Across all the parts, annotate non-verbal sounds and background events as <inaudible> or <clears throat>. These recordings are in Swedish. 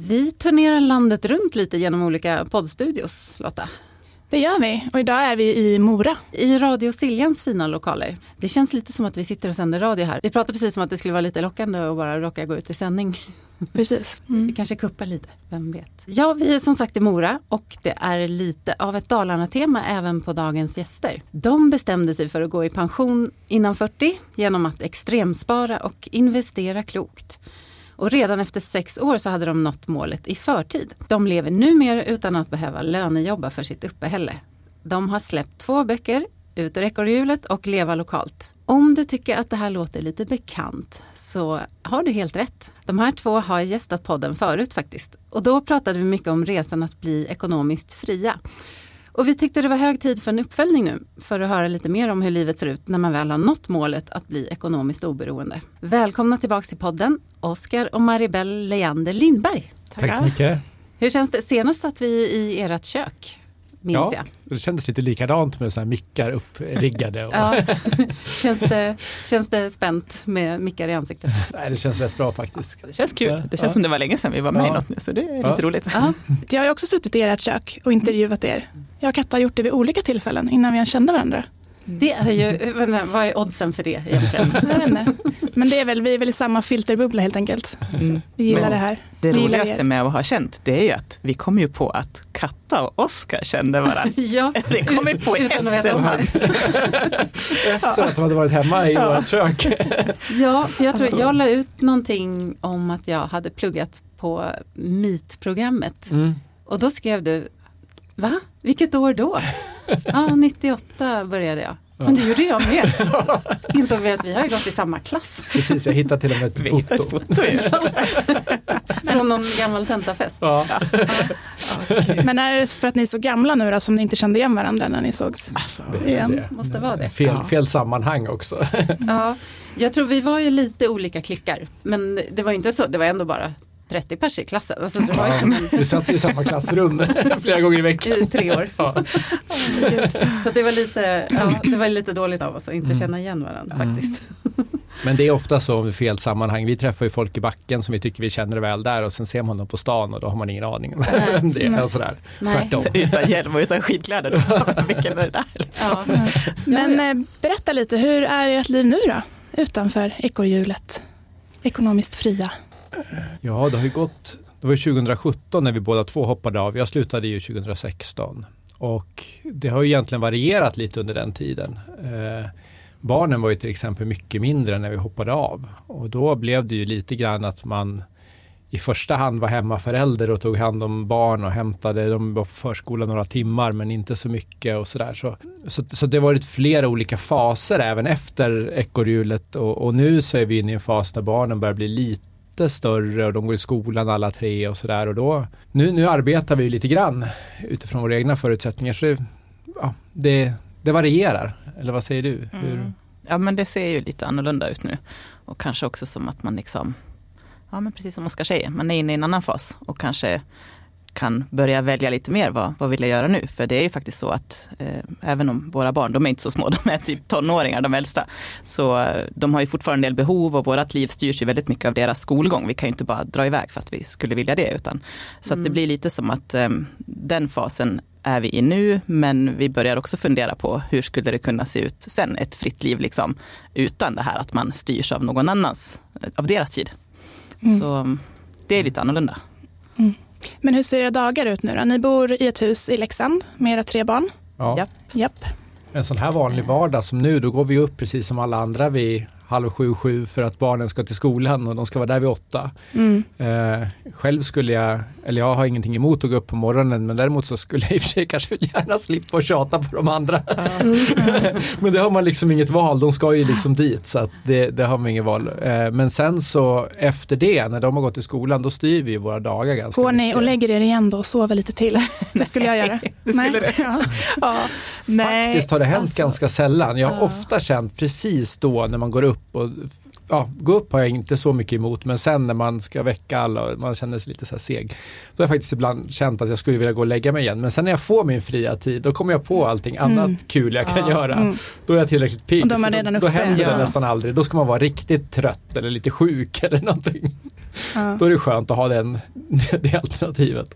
Vi turnerar landet runt lite genom olika poddstudios, Lotta. Det gör vi och idag är vi i Mora. I Radio Siljans fina lokaler. Det känns lite som att vi sitter och sänder radio här. Vi pratar precis som att det skulle vara lite lockande att bara råka gå ut i sändning. <laughs> Precis. Mm. Vi kanske kuppar lite, vem vet. Ja, vi är som sagt i Mora och det är lite av ett Dalarna-tema även på dagens gäster. De bestämde sig för att gå i pension innan 40 genom att extremspara och investera klokt. Och redan efter sex år så hade de nått målet i förtid. De lever numera utan att behöva lönejobba för sitt uppehälle. De har släppt två böcker, Ut ur ekorrhjulet och Leva lokalt. Om du tycker att det här låter lite bekant så har du helt rätt. De här två har gästat podden förut faktiskt. Och då pratade vi mycket om resan att bli ekonomiskt fria. Och vi tyckte det var hög tid för en uppföljning nu för att höra lite mer om hur livet ser ut när man väl har nått målet att bli ekonomiskt oberoende. Välkomna tillbaka till podden, Oskar och Maribel Leander Lindberg. Tack så mycket. Hur känns det? Senast satt vi i ert kök, minns ja, jag. Det kändes lite likadant med så här mickar uppriggade. Och... <laughs> ja. känns, det, känns det spänt med mickar i ansiktet? Nej, det känns rätt bra faktiskt. Det känns kul. Det känns ja. som det var länge sedan vi var med ja. i något nu, så det är ja. lite roligt. Ja. Jag har också suttit i ert kök och intervjuat er. Jag och Katta har gjort det vid olika tillfällen innan vi ens kände varandra. Det är ju, vad är oddsen för det egentligen? <laughs> Men det är väl, vi är väl i samma filterbubbla helt enkelt. Mm. Vi gillar Men det här. Det vi roligaste med att ha känt det är ju att vi kom ju på att Katta och Oskar kände varandra. <laughs> ja, det kom vi på <laughs> utan efterhand. Efter att de hade varit hemma i ja. vårt kök. ja, för jag tror jag la ut någonting om att jag hade pluggat på MIT-programmet. Mm. Och då skrev du, va? Vilket år då? Ja, 98 började jag. Men det gjorde jag med. Så <laughs> insåg vi att vi har gått i samma klass. Precis, jag hittade till och med ett foto. Ett foto <laughs> Från någon gammal tentafest. Ja. Ja. Men är det för att ni är så gamla nu då, som ni inte kände igen varandra när ni sågs alltså, igen? Det. Måste vara det. Fel, fel sammanhang också. Ja, jag tror vi var ju lite olika klickar. Men det var inte så, det var ändå bara 30 pers i klassen. Alltså, det var liksom. Vi satt i samma klassrum <laughs> flera gånger i veckan. I tre år. Ja. <laughs> så det var, lite, ja, det var lite dåligt av oss att inte mm. känna igen varandra mm. faktiskt. <laughs> Men det är ofta så i fel sammanhang. Vi träffar ju folk i backen som vi tycker vi känner väl där och sen ser man dem på stan och då har man ingen aning om vem det är. Och sådär. Tvärtom. utan hjälm och utan skidkläder, då vilken är det där? Ja. Men eh, berätta lite, hur är ert liv nu då? Utanför ekorrhjulet? Ekonomiskt fria? Ja, det har ju gått, det var 2017 när vi båda två hoppade av. Jag slutade ju 2016 och det har ju egentligen varierat lite under den tiden. Eh, barnen var ju till exempel mycket mindre när vi hoppade av och då blev det ju lite grann att man i första hand var hemmaförälder och tog hand om barn och hämtade dem på förskolan några timmar men inte så mycket och sådär. Så, så, så det har varit flera olika faser även efter ekorrhjulet och, och nu så är vi inne i en fas där barnen börjar bli lite lite större och de går i skolan alla tre och sådär och då nu, nu arbetar vi lite grann utifrån våra egna förutsättningar så det, ja, det, det varierar. Eller vad säger du? Mm. Ja men det ser ju lite annorlunda ut nu och kanske också som att man liksom Ja men precis som Oskar säger, man är inne i en annan fas och kanske kan börja välja lite mer vad, vad vill jag göra nu? För det är ju faktiskt så att eh, även om våra barn, de är inte så små, <laughs> de är typ tonåringar de äldsta, så eh, de har ju fortfarande en del behov och vårt liv styrs ju väldigt mycket av deras skolgång. Vi kan ju inte bara dra iväg för att vi skulle vilja det utan så mm. att det mm. blir lite som att eh, den fasen är vi i nu, men vi börjar också fundera på hur skulle det kunna se ut sen, ett fritt liv liksom, utan det här att man styrs av någon annans, av deras tid. Mm. Så det är lite annorlunda. Mm. Men hur ser era dagar ut nu då? Ni bor i ett hus i Leksand med era tre barn. Ja. Japp. Japp. En sån här vanlig vardag som nu, då går vi upp precis som alla andra vid halv sju, sju för att barnen ska till skolan och de ska vara där vid åtta. Mm. Eh, själv skulle jag, eller jag har ingenting emot att gå upp på morgonen men däremot så skulle jag i och för sig kanske gärna slippa och tjata på de andra. Mm. <laughs> men det har man liksom inget val, de ska ju liksom dit så att det, det har man inget val. Eh, men sen så efter det, när de har gått till skolan, då styr vi våra dagar ganska Går mycket. ni och lägger er igen då och sover lite till? <laughs> Det skulle jag göra. det skulle Nej. <laughs> Ja. ja. Faktiskt har det hänt alltså. ganska sällan. Jag har ofta känt precis då när man går upp och ja, gå upp har jag inte så mycket emot men sen när man ska väcka alla och man känner sig lite så här seg. Då har jag faktiskt ibland känt att jag skulle vilja gå och lägga mig igen men sen när jag får min fria tid då kommer jag på allting mm. annat kul jag kan ja. göra. Mm. Då är jag tillräckligt pigg. Då, då, händer det nästan aldrig. Då ska man vara riktigt trött eller lite sjuk <laughs> eller någonting. Ja. Då är det skönt att ha den, <laughs> det alternativet.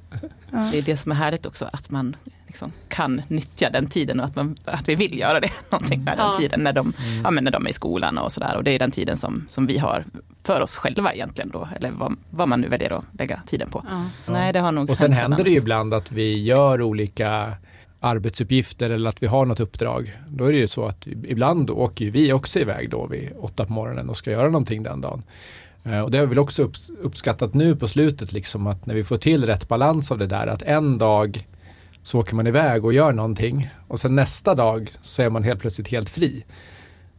Ja. Det är det som är härligt också, att man liksom kan nyttja den tiden och att, man, att vi vill göra det <laughs> någonting med den Ja. tiden när de, ja, men när de är i skolan och sådär. Och det är den tiden som, som vi har för oss själva egentligen då, eller vad, vad man nu väljer att lägga tiden på. Ja. Nej, det har nog Och sen händer det ju ibland att vi gör olika arbetsuppgifter eller att vi har något uppdrag. Då är det ju så att ibland åker ju vi också iväg då vid åtta på morgonen och ska göra någonting den dagen. Eh, Och det har vi väl också upps- uppskattat nu på slutet, liksom att när vi får till rätt balans av det där, att en dag så åker man iväg och gör någonting och sen nästa dag så är man helt plötsligt helt fri.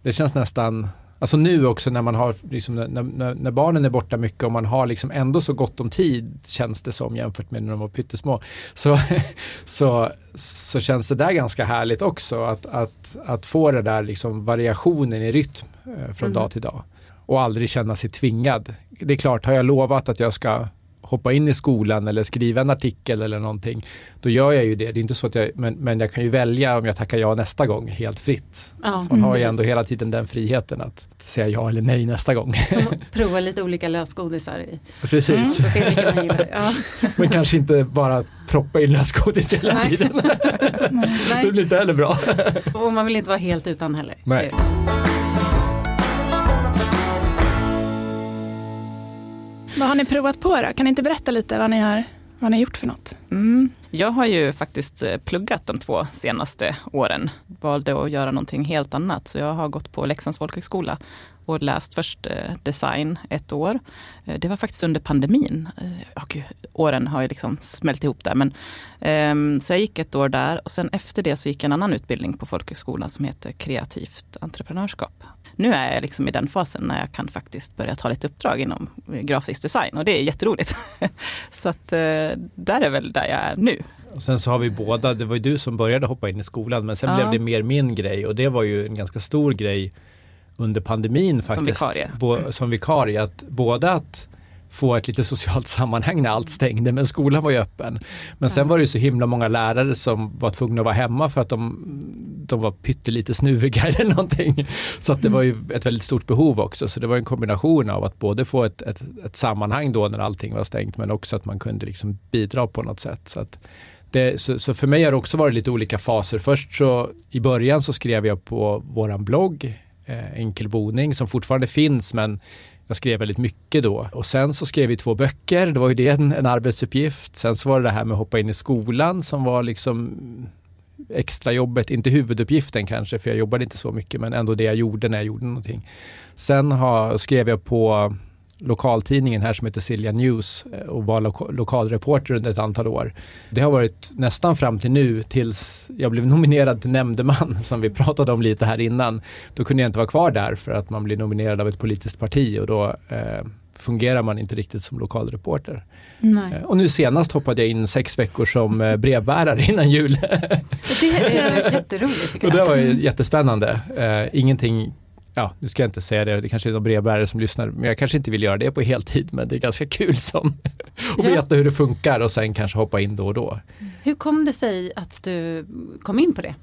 Det känns nästan, alltså nu också när man har, liksom, när, när, när barnen är borta mycket och man har liksom ändå så gott om tid känns det som jämfört med när de var pyttesmå. Så, <laughs> så, så känns det där ganska härligt också att, att, att få det där liksom variationen i rytm eh, från Mm. dag till dag. Och aldrig känna sig tvingad. Det är klart, har jag lovat att jag ska hoppa in i skolan eller skriva en artikel eller någonting, då gör jag ju det. Det är inte så att jag, men, men jag kan ju välja om jag tackar ja nästa gång helt fritt. Ja, Så man har ju precis. ändå hela tiden den friheten att säga ja eller nej nästa gång. Som <laughs> prova lite olika lösgodisar i. Precis, Så se vilka man gillar. Ja. <laughs> men kanske inte bara proppa in lösgodis hela Nej. tiden. <laughs> Det Nej. blir inte heller bra. Och man vill inte vara helt utan heller. Nej. Vad har ni provat på då? Kan ni inte berätta lite vad ni har, vad ni har gjort för något? Mm. Jag har ju faktiskt eh, pluggat de två senaste åren. Valde att göra någonting helt annat. Så jag har gått på Leksands folkhögskola och läst först eh, design ett år. Eh, det var faktiskt under pandemin. Och åren har ju liksom smält ihop där. Men, ehm, så jag gick ett år där och sen efter det så gick jag en annan utbildning på folkhögskolan som heter kreativt entreprenörskap. Nu är jag liksom i den fasen när jag kan faktiskt börja ta lite uppdrag inom grafisk design och det är jätteroligt. <laughs> så att eh, där är väl där jag är nu. Och sen så har vi båda, det var ju du som började hoppa in i skolan men sen Ja. blev det mer min grej och det var ju en ganska stor grej under pandemin faktiskt. vikarie. Bo, som vikarie. Att både att få ett lite socialt sammanhang när allt stängde men skolan var ju öppen. Men sen var det ju så himla många lärare som var tvungna att vara hemma för att de, de var pyttelite snuviga <laughs> eller någonting. Så att det var ju ett väldigt stort behov också. Så det var en kombination av att både få ett, ett, ett sammanhang då när allting var stängt men också att man kunde liksom bidra på något sätt. Så att det, så, så för mig har det också varit lite olika faser. Först så i början så skrev jag på våran blogg eh, Enkel boning som fortfarande finns men jag skrev väldigt mycket då. Och sen så skrev vi två böcker, det var ju det en, en arbetsuppgift. Sen så var det det här med att hoppa in i skolan som var liksom extrajobbet, inte huvuduppgiften kanske för jag jobbade inte så mycket men ändå det jag gjorde när jag gjorde någonting. Sen har, skrev jag på lokaltidningen här som heter Silja News eh, och var loka, lokalreporter under ett antal år. Det har varit nästan fram till nu tills jag blev <laughs> nominerad till nämndeman som vi pratade om lite här innan. Då kunde jag inte vara kvar där för att man blir nominerad av ett politiskt parti och då eh, fungerar man inte riktigt som lokalreporter. Nej. Eh, Och nu senast hoppade jag in sex veckor som eh, brevbärare <laughs> innan jul. Det är jätteroligt tycker och det jag. var ju jättespännande. Ingenting Ja, nu ska jag inte säga det, det kanske är någon brevbärare som lyssnar, men jag kanske inte vill göra det på heltid, men det är ganska kul som <laughs> att Ja. veta hur det funkar och sen kanske hoppa in då och då. Hur kom det sig att du kom in på det?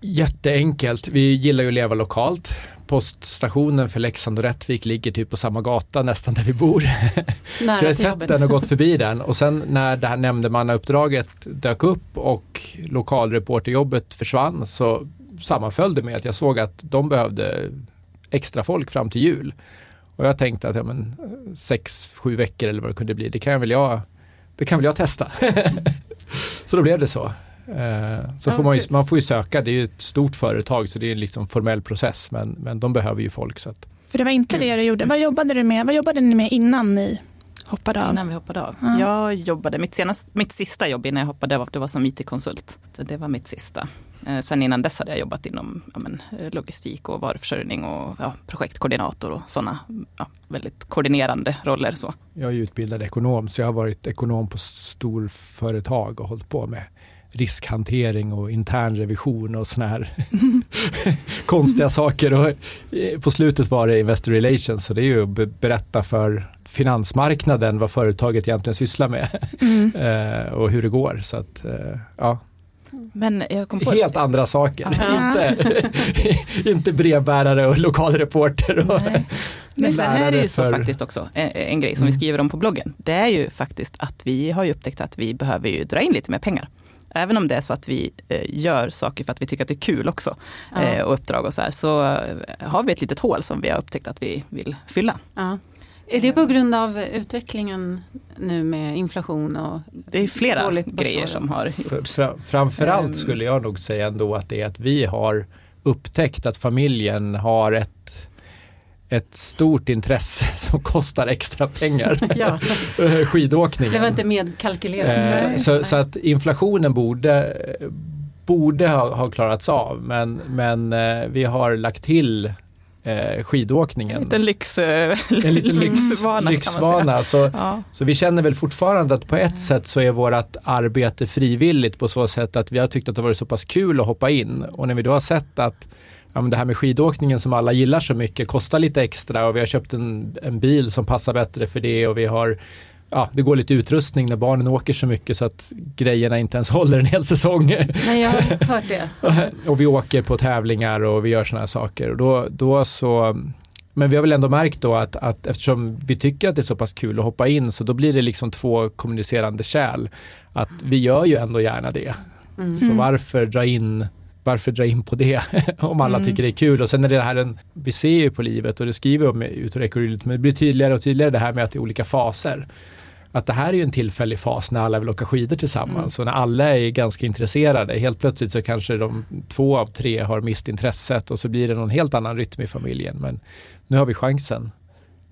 Jätteenkelt, vi gillar ju att leva lokalt. Poststationen för Leksand och Rättvik ligger typ på samma gata nästan där vi bor. <laughs> Nära Så jag har sett jobbet. den och gått förbi <laughs> den och sen när det här nämndemannauppdraget dök upp och lokalreporterjobbet försvann så sammanföll det med att jag såg att de behövde extra folk fram till jul. Och jag tänkte att ja, men, sex, sju veckor eller vad det kunde bli, det kan väl jag, det kan väl jag testa. <laughs> så då blev det så. Eh, Så får man, ju, man får ju söka, det är ju ett stort företag så det är en liksom formell process men, men de behöver ju folk. Så att, För det var inte det du gjorde. Vad jobbade du med? Vad jobbade ni med innan ni hoppade av? Innan vi hoppade av. Ja. Jag jobbade, mitt, senast, mitt sista jobb innan jag hoppade av, det var som IT-konsult. Så Det var mitt sista. Eh, Sen innan dess hade jag jobbat inom ja, men, eh, logistik och varuförsörjning och ja, projektkoordinator och sådana ja, väldigt koordinerande roller. Så. Jag är utbildad ekonom så jag har varit ekonom på storföretag och hållit på med riskhantering och intern revision och såna här <laughs> konstiga saker. Och eh, på slutet var det Investor Relations så det är ju att be- berätta för finansmarknaden vad företaget egentligen sysslar med Mm. <laughs> och hur det går. Så att, ja, Men jag kom på helt andra saker. Ja. inte, <laughs> inte brevbärare och lokalreporter. Och, Nej. Men sen är det ju så för- faktiskt också, en, en grej som Mm. vi skriver om på bloggen. Det är ju faktiskt att vi har ju upptäckt att vi behöver ju dra in lite mer pengar. Även om det är så att vi eh, gör saker för att vi tycker att det är kul också Ja. eh, och uppdrag och så här, så eh, har vi ett litet hål som vi har upptäckt att vi vill fylla. Ja. Är det på grund av utvecklingen nu med inflation och Det är flera grejer som har Fra- gjort. fra- Framförallt Ehm. skulle jag nog säga ändå att det är att vi har upptäckt att familjen har ett, ett stort intresse <laughs> som kostar extra pengar. <laughs> Ja, Skidåkningen. det var inte medkalkylerat. Eh, så, så att inflationen borde, borde ha, ha klarats av men, men eh, vi har lagt till eh, skidåkningen. En liten lyx, en liten lyx, <laughs> lyxvana, lyxvana. Så, säga. Ja. så vi känner väl fortfarande att på ett sätt så är vårt arbete frivilligt på så sätt att vi har tyckt att det varit så pass kul att hoppa in och när vi då har sett att ja, men det här med skidåkningen som alla gillar så mycket kostar lite extra och vi har köpt en, en bil som passar bättre för det och vi har Ja, det går lite utrustning när barnen åker så mycket så att grejerna inte ens håller en hel säsong. Nej, jag har hört det. <laughs> och vi åker på tävlingar och vi gör sådana här saker. Och då, då så, men vi har väl ändå märkt då att, att eftersom vi tycker att det är så pass kul att hoppa in så då blir det liksom två kommunicerande kärl. Att vi gör ju ändå gärna det. Mm. Så varför dra in varför dra in på det <laughs> om alla Mm. tycker det är kul och sen är det här en, vi ser ju på livet och det skriver vi om i ut ur ekorrhjulet men det blir tydligare och tydligare det här med att det är olika faser. Att det här är ju en tillfällig fas när alla vill åka skidor tillsammans och när alla är ganska intresserade. Helt plötsligt så kanske de två av tre har mist intresset och så blir det någon helt annan rytm i familjen. Men nu har vi chansen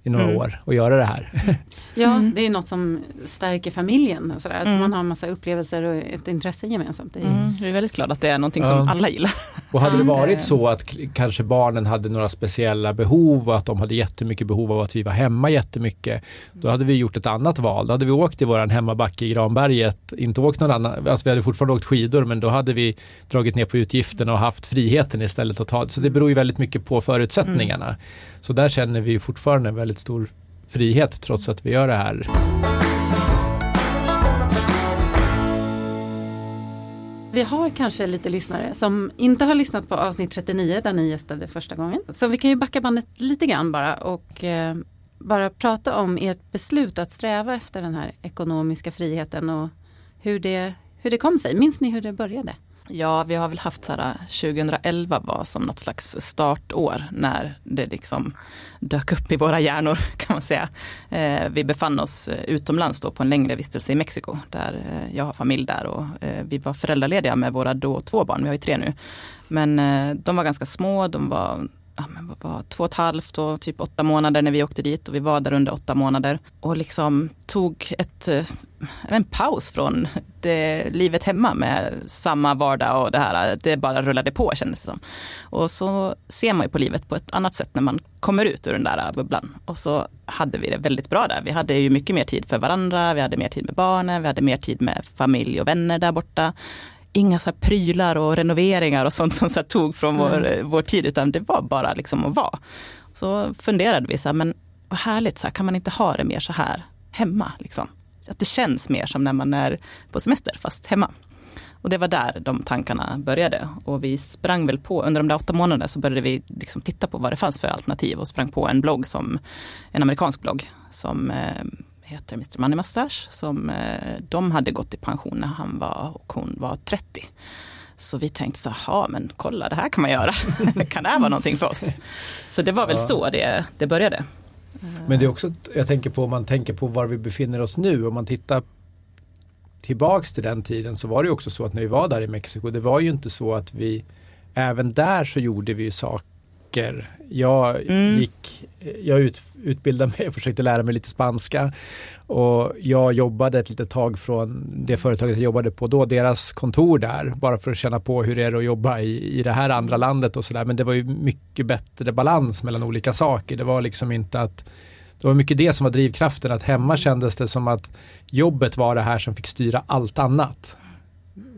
i några Mm. år att göra det här. <laughs> Ja, Mm. det är något som stärker familjen. och Sådär. Att Mm. man har en massa upplevelser och ett intresse gemensamt. Det är, Mm, jag är väldigt glad att det är någonting som Ja. alla gillar. Och hade det Ja. varit så att kanske barnen hade några speciella behov och att de hade jättemycket behov av att vi var hemma jättemycket, då hade vi gjort ett annat val. Då hade vi åkt i våran hemmabacke i Granberget, inte åkt någon annan, alltså vi hade fortfarande åkt skidor men då hade vi dragit ner på utgifterna och haft friheten istället att ta. Så det beror ju väldigt mycket på förutsättningarna. Så där känner vi fortfarande en väldigt stor frihet trots att vi gör det här. Vi har kanske lite lyssnare som inte har lyssnat på avsnitt 39 där ni gästade första gången. Så vi kan ju backa bandet lite grann bara och eh, bara prata om ert beslut att sträva efter den här ekonomiska friheten och hur det, hur det kom sig. Minns ni hur det började? Ja, vi har väl haft så här, eh, 2011 var som något slags startår när det liksom dök upp i våra hjärnor <laughs> kan man säga. Eh, vi befann oss eh, utomlands då på en längre vistelse i Mexiko där eh, jag har familj där och eh, vi var föräldralediga med våra då två barn, vi har ju tre nu. Men eh, de var ganska små, de var ja, men vad var, två och ett halvt och typ åtta månader när vi åkte dit och vi var där under åtta månader och liksom tog ett, eh, en paus från det, livet hemma med samma vardag och det här, det bara rullade på kändes det som. Och så ser man ju på livet på ett annat sätt när man kommer ut ur den där bubblan. Och så hade vi det väldigt bra där. Vi hade ju mycket mer tid för varandra, vi hade mer tid med barnen, vi hade mer tid med familj och vänner där borta inga så prylar och renoveringar och sånt som så tog från vår, vår tid, utan det var bara liksom att vara. Så funderade vi, så här, men vad härligt, så här, kan man inte ha det mer så här hemma? Liksom? Att det känns mer som när man är på semester, fast hemma. Och det var där de tankarna började. Och vi sprang väl på, under de där åtta månaderna så började vi liksom titta på vad det fanns för alternativ och sprang på en blogg som, en amerikansk blogg som eh, heter Mr Money Mustache. Som, eh, de hade gått i pension när han var och hon var 30. Så vi tänkte så här, men kolla det här kan man göra. <laughs> kan det här vara någonting för oss? Så det var väl Ja. så det, det började. Men det är också, jag tänker på om man tänker på var vi befinner oss nu, om man tittar tillbaks till den tiden så var det också så att när vi var där i Mexiko, det var ju inte så att vi, även där så gjorde vi ju saker. Jag Mm. gick, jag ut, utbildade mig och försökte lära mig lite spanska och jag jobbade ett litet tag från det företaget jag jobbade på då, deras kontor där, bara för att känna på hur det är att jobba i, i det här andra landet och sådär. Men det var ju mycket bättre balans mellan olika saker. Det var liksom inte att det var mycket det som var drivkraften, att hemma kändes det som att jobbet var det här som fick styra allt annat.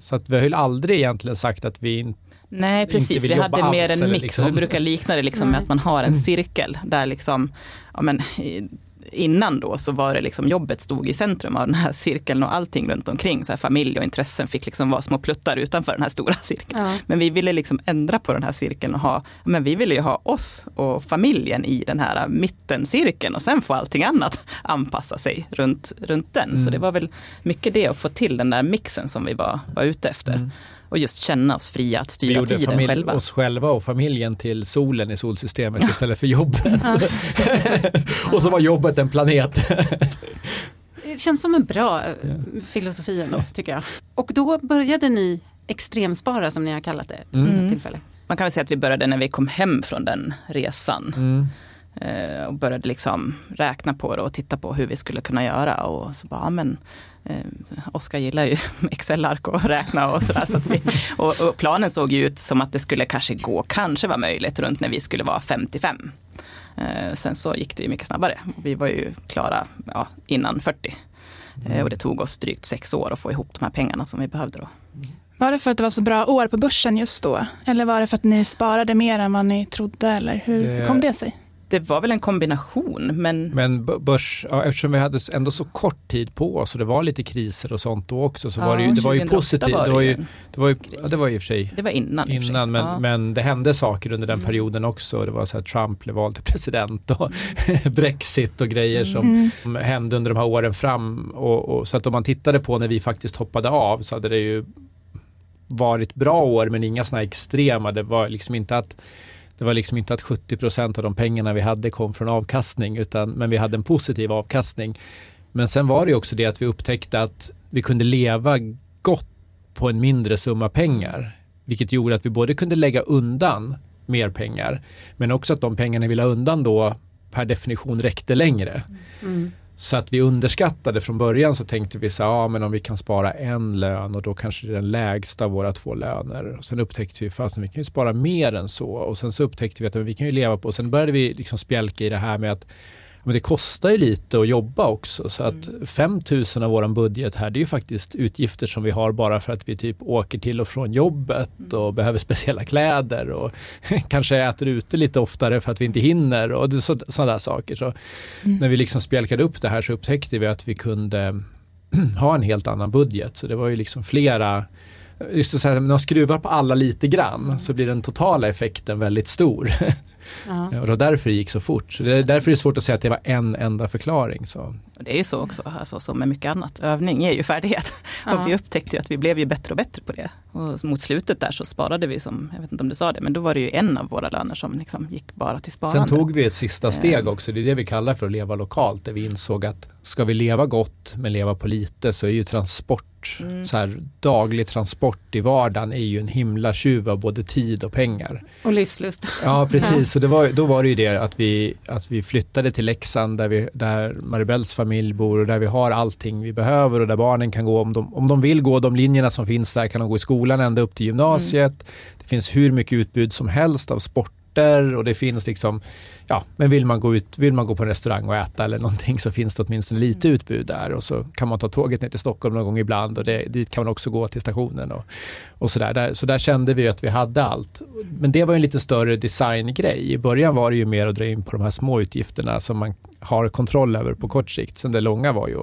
Så att vi har ju aldrig egentligen sagt att vi inte Nej, precis. Vi hade mer alls, en eller mix. liksom- Vi brukar likna det liksom med att man har en cirkel där liksom, ja men, innan då så var det liksom jobbet stod i centrum av den här cirkeln och allting runt omkring. Så här familj och intressen fick liksom vara små pluttar utanför den här stora <laughs> cirkeln. Ja. Men vi ville liksom ändra på den här cirkeln och ha, men vi ville ju ha oss och familjen i den här mittencirkeln och sen få allting annat <laughs> anpassa sig runt, runt den. Så Mm. det var väl mycket det att få till den där mixen som vi var, var ute efter. Mm. Och just känna oss fria att Vi styra gjorde tiden familj, själva. oss själva och familjen till solen i solsystemet istället för jobbet. <laughs> och så var jobbet en planet. Det känns som en bra eh, filosofi ändå, tycker jag. Och då började ni extremspara som ni har kallat det. Mm. Tillfälle. Man kan väl säga att vi började när vi kom hem från den resan. Mm. Eh, och började liksom räkna på det och titta på hur vi skulle kunna göra. Och så bara, ja, men Oskar gillar ju <laughs> Excel-ark och räkna och sådär. Så att vi, och, och planen såg ju ut som att det skulle kanske gå, kanske vara möjligt runt när vi skulle vara 55. Eh, sen så gick det ju mycket snabbare. Vi var ju klara ja, innan 40. Eh, och det tog oss drygt sex år att få ihop de här pengarna som vi behövde då. Var det för att det var så bra år på börsen just då? Eller var det för att ni sparade mer än vad ni trodde? Eller hur Det- kom det sig? Det var väl en kombination, men Men börs, ja, eftersom vi hade ändå så kort tid på oss och det var lite kriser och sånt då också så var det ju, det var ju 2008 positivt. var det, var ju, det, var ju, ja, det var ju i och för sig det var innan. innan men, Ja. men det hände saker under den Mm. perioden också. Det var så här Trump blev vald till <laughs> president och Brexit och grejer som Mm. hände under de här åren fram. Och, och, så att om man tittade på när vi faktiskt hoppade av så hade det ju varit bra år men inga sådana extrema. Det var liksom inte att det var liksom inte att 70% av de pengarna vi hade kom från avkastning utan men vi hade en positiv avkastning. Men sen var det ju också det att vi upptäckte att vi kunde leva gott på en mindre summa pengar. Vilket gjorde att vi både kunde lägga undan mer pengar men också att de pengarna vi la undan då per definition räckte längre. Mm. Så att vi underskattade från början så tänkte vi så här, ja men om vi kan spara en lön och då kanske det är den lägsta av våra två löner. Och sen upptäckte vi att vi kan ju spara mer än så och sen så upptäckte vi att vi kan ju leva på och sen började vi liksom spjälka i det här med att men det kostar ju lite att jobba också så att 5 000 av våran budget här det är ju faktiskt utgifter som vi har bara för att vi typ åker till och från jobbet och behöver speciella kläder och <laughs> kanske äter ute lite oftare för att vi inte hinner och sådana där saker. Så när vi liksom spjälkade upp det här så upptäckte vi att vi kunde <clears throat> ha en helt annan budget. Så det var ju liksom flera Just så här, när man skruvar på alla lite grann så blir den totala effekten väldigt stor. <laughs> Ja. och det var därför det gick så fort. Så det är därför det är svårt att säga att det var en enda förklaring. Så. Det är ju så också, alltså, som med mycket annat. Övning är ju färdighet. Ja. Och vi upptäckte ju att vi blev ju bättre och bättre på det. Och mot slutet där så sparade vi som, jag vet inte om du sa det, men då var det ju en av våra löner som liksom gick bara till sparande. Sen tog vi ett sista steg Eh. också, det är det vi kallar för att leva lokalt, där vi insåg att ska vi leva gott men leva på lite så är ju transport, Mm. så här, daglig transport i vardagen är ju en himla tjuv av både tid och pengar. Och livslust. Ja <laughs> precis, så det var, då var det ju det att vi, att vi flyttade till Leksand där, vi, där Maribels familj bor och där vi har allting vi behöver och där barnen kan gå, om de, om de vill gå de linjerna som finns där kan de gå i skolan ända upp till gymnasiet. Det finns hur mycket utbud som helst av sporter och det finns liksom, ja men vill man gå ut, vill man gå på en restaurang och äta eller någonting så finns det åtminstone lite utbud där och så kan man ta tåget ner till Stockholm någon gång ibland och det, dit kan man också gå till stationen och, och sådär. Där, så där kände vi att vi hade allt. Men det var en lite större designgrej. I början var det ju mer att dra in på de här små utgifterna som man har kontroll över på kort sikt. Sen det långa var ju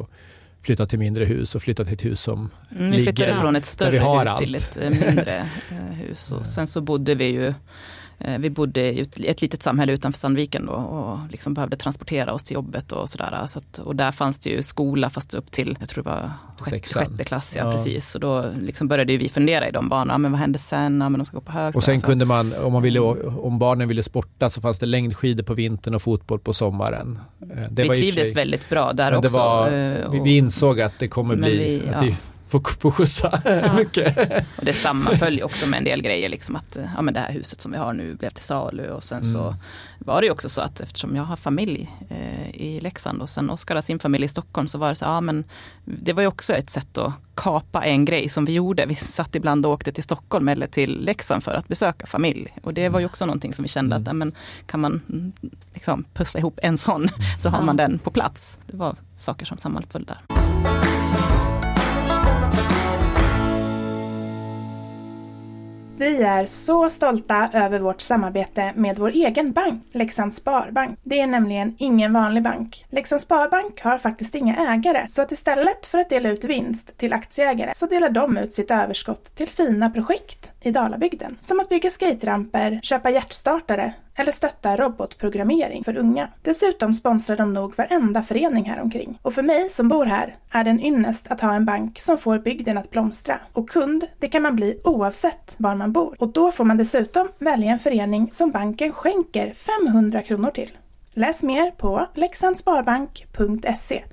flytta till mindre hus och flytta till ett hus som Mm, vi flyttade ligger från ett där större hus allt. till ett eh, mindre eh, hus. Och <laughs> sen så bodde vi ju vi bodde i ett- litet samhälle utanför Sandviken då och liksom behövde transportera oss till jobbet och sådär. Så att, och där fanns det ju skola fast upp till, jag tror det var sjätte, sjätte klass, ja, Ja. precis. Så då liksom började vi fundera i de banorna, men vad händer sen? Ja, men de ska gå på högstadiet. Och sen Så- kunde man, om, man ville, om barnen ville sporta så fanns det längdskidor på vintern och fotboll på sommaren. Eh, Det vi och trivdes sig- väldigt bra där också. var- eh, vi, och- insåg att det kommer bli vi- att ja. vi får, får skjutsa <laughs> mycket. Och det sammanföljer också med en del grejer, liksom att ja, men det här huset som vi har nu blev till salu och sen så Mm. var det ju också så att eftersom jag har familj eh, i Leksand och sen Oskar har sin familj i Stockholm så var det så, ja men det var ju också ett sätt att kapa en grej som vi gjorde. Vi satt ibland och åkte till Stockholm eller till Leksand för att besöka familj. Och det var ju också någonting som vi kände att ja, men, kan man mm, liksom pussla ihop en sån <laughs> så har Ja. man den på plats. Det var saker som sammanföll där. Vi är så stolta över vårt samarbete med vår egen bank, Leksands Sparbank. Det är nämligen ingen vanlig bank. Leksands Sparbank har faktiskt inga ägare, så att istället för att dela ut vinst till aktieägare så delar de ut sitt överskott till fina projekt i Dalabygden. Som att bygga skateramper, köpa hjärtstartare eller stötta robotprogrammering för unga. Dessutom sponsrar de nog varenda förening här omkring. Och för mig som bor här är det en ynnest att ha en bank som får bygden att blomstra. Och kund, det kan man bli oavsett var man bor. Och då får man dessutom välja en förening som banken skänker 500 kronor till. Läs mer på leksandssparbank.se.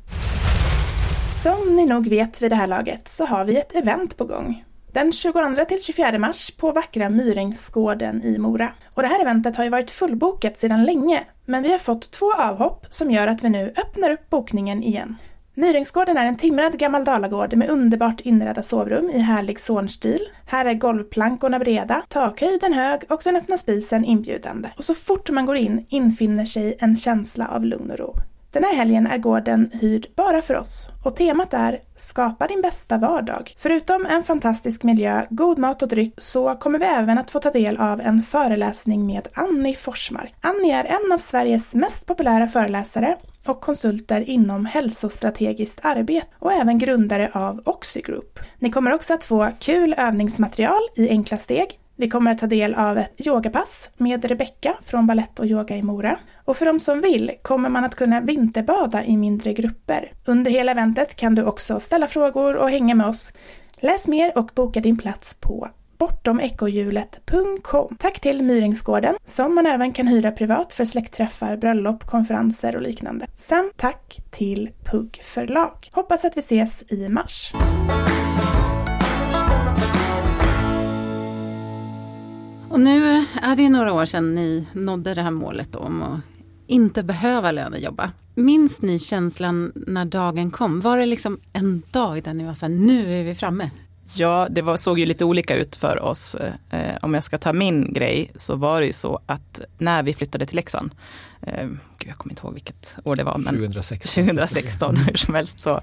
Som ni nog vet vid det här laget så har vi ett event på gång. Den 22 till 24 mars på vackra Myringsgården i Mora. Och det här eventet har ju varit fullbokat sedan länge, men vi har fått två avhopp som gör att vi nu öppnar upp bokningen igen. Myringsgården är en timrad gammal dalagård med underbart inredda sovrum i härlig zornstil. Här är golvplankorna breda, takhöjden hög och den öppna spisen inbjudande. Och så fort man går in infinner sig en känsla av lugn och ro. Den här helgen är gården hyrd bara för oss och temat är Skapa din bästa vardag. Förutom en fantastisk miljö, god mat och dryck så kommer vi även att få ta del av en föreläsning med Annie Forsmark. Annie är en av Sveriges mest populära föreläsare och konsulter inom hälsostrategiskt arbete och även grundare av Oxy Group. Ni kommer också att få kul övningsmaterial i enkla steg. Vi kommer att ta del av ett yogapass med Rebecka från Ballett och yoga i Mora. Och för de som vill kommer man att kunna vinterbada i mindre grupper. Under hela eventet kan du också ställa frågor och hänga med oss. Läs mer och boka din plats på bortomekohjulet.com. Tack till Myringsgården som man även kan hyra privat för släktträffar, bröllop, konferenser och liknande. Sen tack till Pugg förlag. Hoppas att vi ses i mars. Och nu är det några år sedan ni nådde det här målet om att inte behöva lönejobba. Minns ni känslan när dagen kom? Var det liksom en dag där ni var så här, nu är vi framme? Ja, det var, såg ju lite olika ut för oss. Eh, om jag ska ta min grej så var det ju så att när vi flyttade till Leksand, eh, jag kommer inte ihåg vilket år det var, men 2016, 2016 hur som helst, så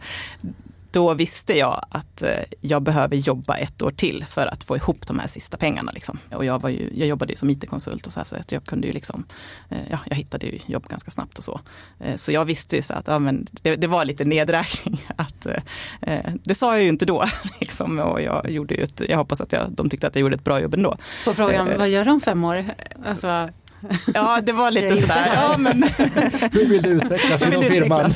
då visste jag att eh, jag behöver jobba ett år till för att få ihop de här sista pengarna. Liksom. Och jag, var ju, jag jobbade ju som IT-konsult och så, här, så att jag kunde ju liksom, eh, ja, jag hittade ju jobb ganska snabbt och så. Eh, så jag visste ju så att ja, men det, det var lite nedräkning. <laughs> Att, det sa jag ju inte då. <laughs> Liksom, och jag, gjorde ju ett, jag hoppas att jag, de tyckte att jag gjorde ett bra jobb ändå. På frågan, vad gör de om fem år? Alltså... Ja, det var lite sådär. Ja, men... Hur vill du utvecklas inom firman?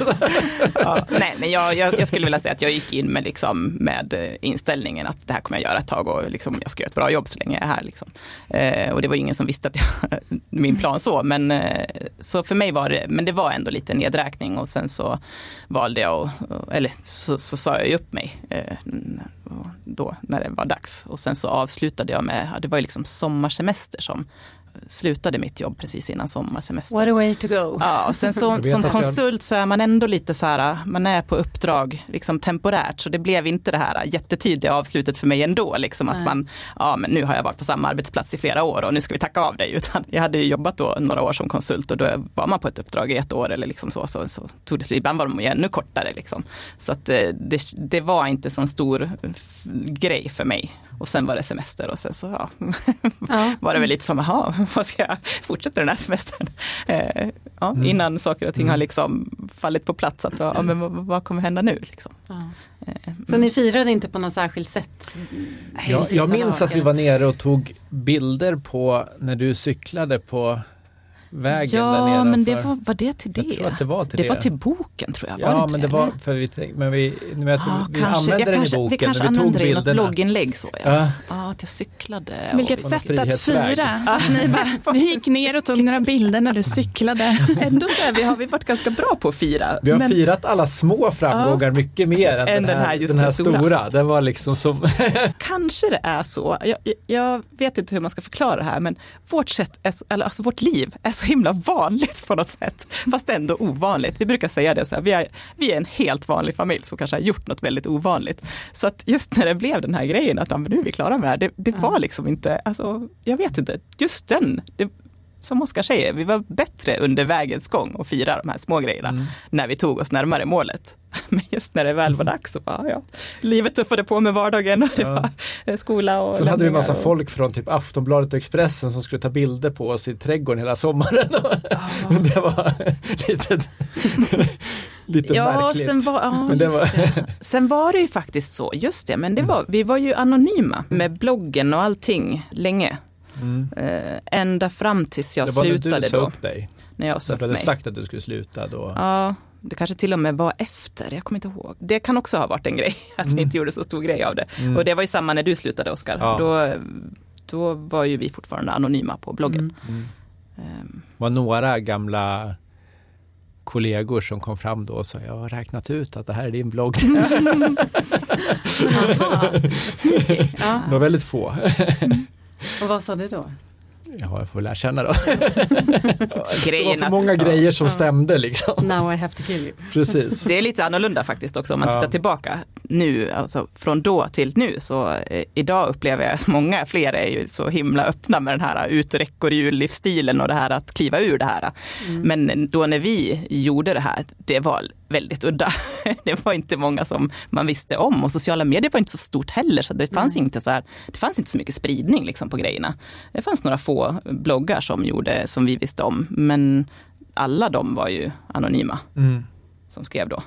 Ja, nej, men jag, jag, jag, skulle vilja säga att jag gick in med, liksom, med inställningen att det här kommer jag göra ett tag och liksom, jag ska göra ett bra jobb så länge jag är här. Liksom. Eh, och det var ingen som visste att jag, <laughs> min plan så, men eh, så för mig var det, men det var ändå lite nedräkning och sen så valde jag, och, eller så, så sa jag upp mig eh, då när det var dags. Och sen så avslutade jag med, det var ju liksom sommarsemester som slutade mitt jobb precis innan sommarsemester. What a way to go. Ja, och sen så, som <laughs> konsult så är man ändå lite så här, man är på uppdrag liksom temporärt, så det blev inte det här jättetydliga avslutet för mig ändå, liksom att man, ja men nu har jag varit på samma arbetsplats i flera år och nu ska vi tacka av dig, <laughs> utan jag hade ju jobbat då några år som konsult och då var man på ett uppdrag i ett år eller liksom så, så, så tog det slut, ibland var de ju ännu kortare liksom. Så att eh, det, det var inte så stor grej för mig. Och sen var det semester och sen så ja, <laughs> ja. var det väl lite som, jaha, <laughs> vad ska jag fortsätta den här semestern? Eh, ja, mm. Innan saker och ting har mm. liksom fallit på plats, att, ja, men vad, vad kommer hända nu? Liksom. Ja. Eh, så ni firade inte på något särskilt sätt? Ja, jag minns att vi var nere och tog bilder på när du cyklade på vägen ja, där nere. Ja, men det var, var det till det? Jag tror att det var till det. Det var till boken tror jag. Ja, var det men det var för vi, men vi, men jag tror, ah, vi kanske, använde den kanske, i boken. Vi kanske använde det i något blogginlägg så ja. ja. Ah, att jag cyklade. Vilket sätt att fira. Ah. Ni bara, <laughs> vi gick ner och tog några bilder när du cyklade. <laughs> Ändå så här, vi har vi varit ganska bra på att fira. Vi har men, firat alla små framgångar ah, mycket mer än, än den här, den här, den här stora. stora. Det var liksom som... <laughs> kanske det är så. Jag, jag, vet inte hur man ska förklara det här, men vårt sätt, är, alltså vårt liv är så himla vanligt på något sätt, fast ändå ovanligt. Vi brukar säga det så här, vi är, vi är en helt vanlig familj som kanske har gjort något väldigt ovanligt. Så att just när det blev den här grejen att nu är vi klara med det, det var liksom inte, alltså, jag vet inte, just den, det, som Oskar säger, vi var bättre under vägens gång och fira de här små grejerna mm. när vi tog oss närmare målet. <laughs> Men just när det väl var dags så bara, ja, livet tuffade på med vardagen och det ja. var skola och Sen hade vi en massa och... folk från typ Aftonbladet och Expressen som skulle ta bilder på oss i trädgården hela sommaren. <laughs> Oh. det var lite, lite ja, märkligt. Sen var, ja, men det var... sen var det ju faktiskt så, just det, men det var, vi var ju anonyma med bloggen och allting länge. Mm. Ända fram tills jag slutade då. Det var när du sa upp dig. När jag sa upp mig. Du hade sagt att du skulle sluta då. Ja, det kanske till och med var efter, jag kommer inte ihåg. Det kan också ha varit en grej, <laughs> att mm. vi inte gjorde så stor grej av det. Mm. Och det var ju samma när du slutade Oskar. Ja. Då, då var ju vi fortfarande anonyma på bloggen. Mm. Um. var några gamla kollegor som kom fram då och sa jag har räknat ut att det här är din blogg. <laughs> <laughs> ja. Det var väldigt få. Och vad sa du då? Ja, jag får väl erkänna då. <laughs> det var för många grejer som stämde liksom. Now I have to kill you. Precis. Det är lite annorlunda faktiskt också om man tittar tillbaka nu, alltså från då till nu. Så eh, idag upplever jag att många fler är ju så himla öppna med den här uträckorhjul-livsstilen och det här att kliva ur det här. Mm. Men då när vi gjorde det här, det var väldigt udda. <laughs> Det var inte många som man visste om och sociala medier var inte så stort heller så det fanns, mm. inte, så här, det fanns inte så mycket spridning liksom på grejerna. Det fanns några få bloggar som gjorde som vi visste om men alla de var ju anonyma mm. som skrev då.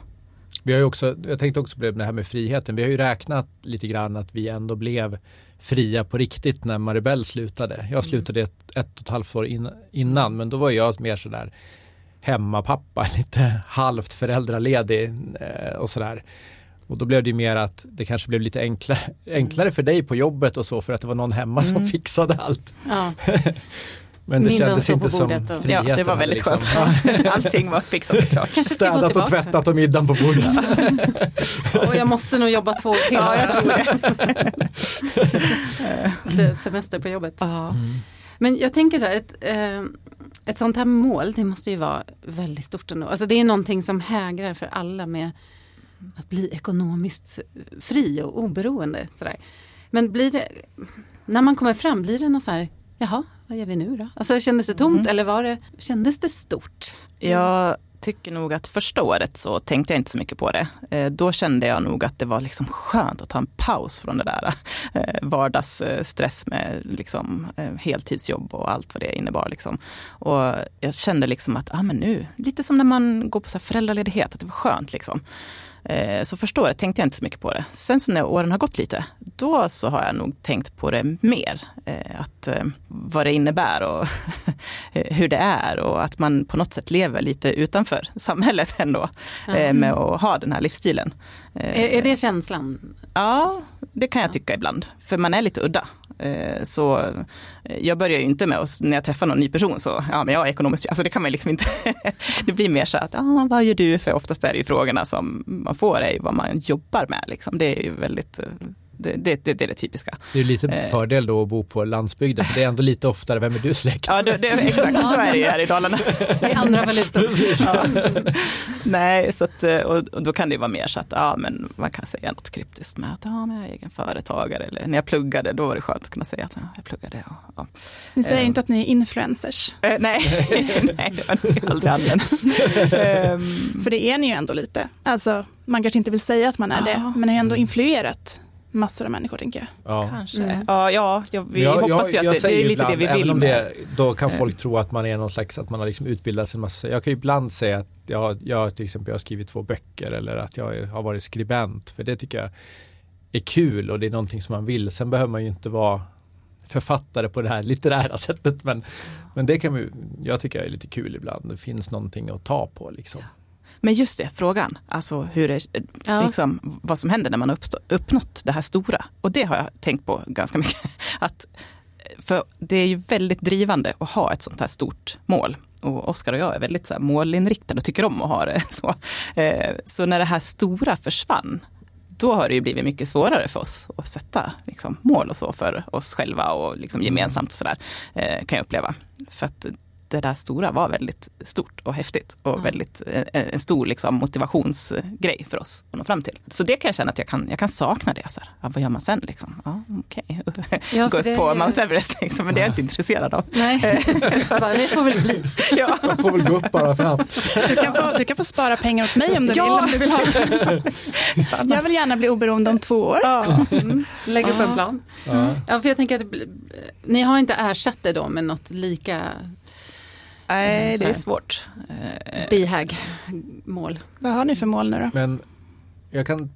Vi har ju också, jag tänkte också på det här med friheten. Vi har ju räknat lite grann att vi ändå blev fria på riktigt när Maribel slutade. Jag mm. slutade ett, ett och ett halvt år in, innan men då var jag mer sådär hemmapappa, <laughs> lite halvt föräldraledig eh, och sådär. Och då blev det ju mer att det kanske blev lite enklare, <laughs> enklare för dig på jobbet och så för att det var någon hemma mm. som fixade allt. Ja. <laughs> Men det Middagen kändes inte som och... Ja, det var väldigt liksom. skönt. Allting var fixat och klart. Kanske Städat och tvättat och middagen på bordet. och jag måste nog jobba två år till. Ja, jag tror det. semester på jobbet. Mm. Men jag tänker så här, ett, eh, ett sånt här mål, det måste ju vara väldigt stort ändå. Alltså det är någonting som hägrar för alla med att bli ekonomiskt fri och oberoende. Sådär. Men blir det, när man kommer fram, blir det något så här, jaha, vad gör vi nu då? Alltså kändes det tomt mm. eller var det, kändes det stort? Jag tycker nog att första året så tänkte jag inte så mycket på det. Eh, då kände jag nog att det var liksom skönt att ta en paus från det där eh, vardagsstress med liksom eh, heltidsjobb och allt vad det innebar. Liksom. Och jag kände liksom att, ah, men nu, lite som när man går på så föräldraledighet, att det var skönt. Liksom. Eh, så första året tänkte jag inte så mycket på det. Sen så när åren har gått lite, då så har jag nog tänkt på det mer. Eh, att, eh, vad det innebär och <laughs> hur det är och att man på något sätt lever lite utanför <laughs> samhället ändå mm. med att ha den här livsstilen. Är, det känslan? Ja, det kan jag tycka ibland. För man är lite udda. Eh, så eh, jag börjar ju inte med att, när jag träffar någon ny person så, ja men jag är ekonomiskt alltså det kan man liksom inte. <laughs> det blir mer så att, ja vad gör du? För oftast är det ju frågorna som man får är ju vad man jobbar med liksom. Det är ju väldigt eh, det, det, det, är det typiska. Det är lite eh. fördel då att bo på landsbygden, för det är ändå lite oftare, vem är du släkt? Ja, det, det, exakt så är det ju här i Dalarna. Det är andra valutor. Ja. Nej, så att, eh, och, då kan det vara mer så att ja, men man kan säga något kryptiskt med att ja, men jag är egen företagare, eller när jag pluggade, då var det skönt att kunna säga att ja, jag pluggade. Och, ja. Ni säger um, inte att ni är influencers? Eh, nej, <laughs> nej, det har ni aldrig använt. um, för det är ni ju ändå lite. Alltså, man kanske inte vill säga att man är det, men ni har ändå influerat massor av människor tänker jag. Ja. Kanske. Mm. Ja, ja, ja, vi jag, hoppas ju att det, det, är lite ibland, det vi vill. Om det, då kan folk tro att man är någon slags, att man har liksom utbildat sig en massa. Jag kan ju ibland säga att jag, jag till exempel jag har skrivit två böcker eller att jag har varit skribent. För det tycker jag är kul och det är någonting som man vill. Sen behöver man ju inte vara författare på det här litterära <laughs> sättet. Men, men det kan vi, jag tycker är lite kul ibland. Det finns någonting att ta på liksom. Ja. Men just det, frågan, alltså hur det, ja. liksom, vad som händer när man har uppnått det här stora. Och det har jag tänkt på ganska mycket. <laughs> Att, för det är ju väldigt drivande att ha ett sånt här stort mål. Och Oskar och jag är väldigt så här målinriktade och tycker om att ha det <laughs> så. Eh, så när det här stora försvann, då har det ju blivit mycket svårare för oss att sätta liksom, mål och så för oss själva och liksom gemensamt och sådär, eh, kan jag uppleva. För att det där stora var väldigt stort och häftigt och Ja. väldigt en, en stor liksom, motivationsgrej för oss att nå fram till. Så det kan jag känna att jag kan, jag kan sakna det. Så här. Ja, vad gör man sen liksom? Ja, okej. Ja, <laughs> Gå upp på ju- Mount Everest liksom, men det är jag inte intresserad av. Nej, <laughs> Bara, det får väl bli. <laughs> Ja. Man får väl gå upp bara för att. Du kan, få, du kan få spara pengar åt mig om du Ja. vill. Om du vill ha. Jag vill gärna bli oberoende om två år. Ja. Mm. Lägga upp en plan. Ja. Ja, för jag tänker att ni har inte ersatt det då med något lika Nej, det är svårt. Eh, bihag-mål? Vad har ni för mål nu då? Men jag kan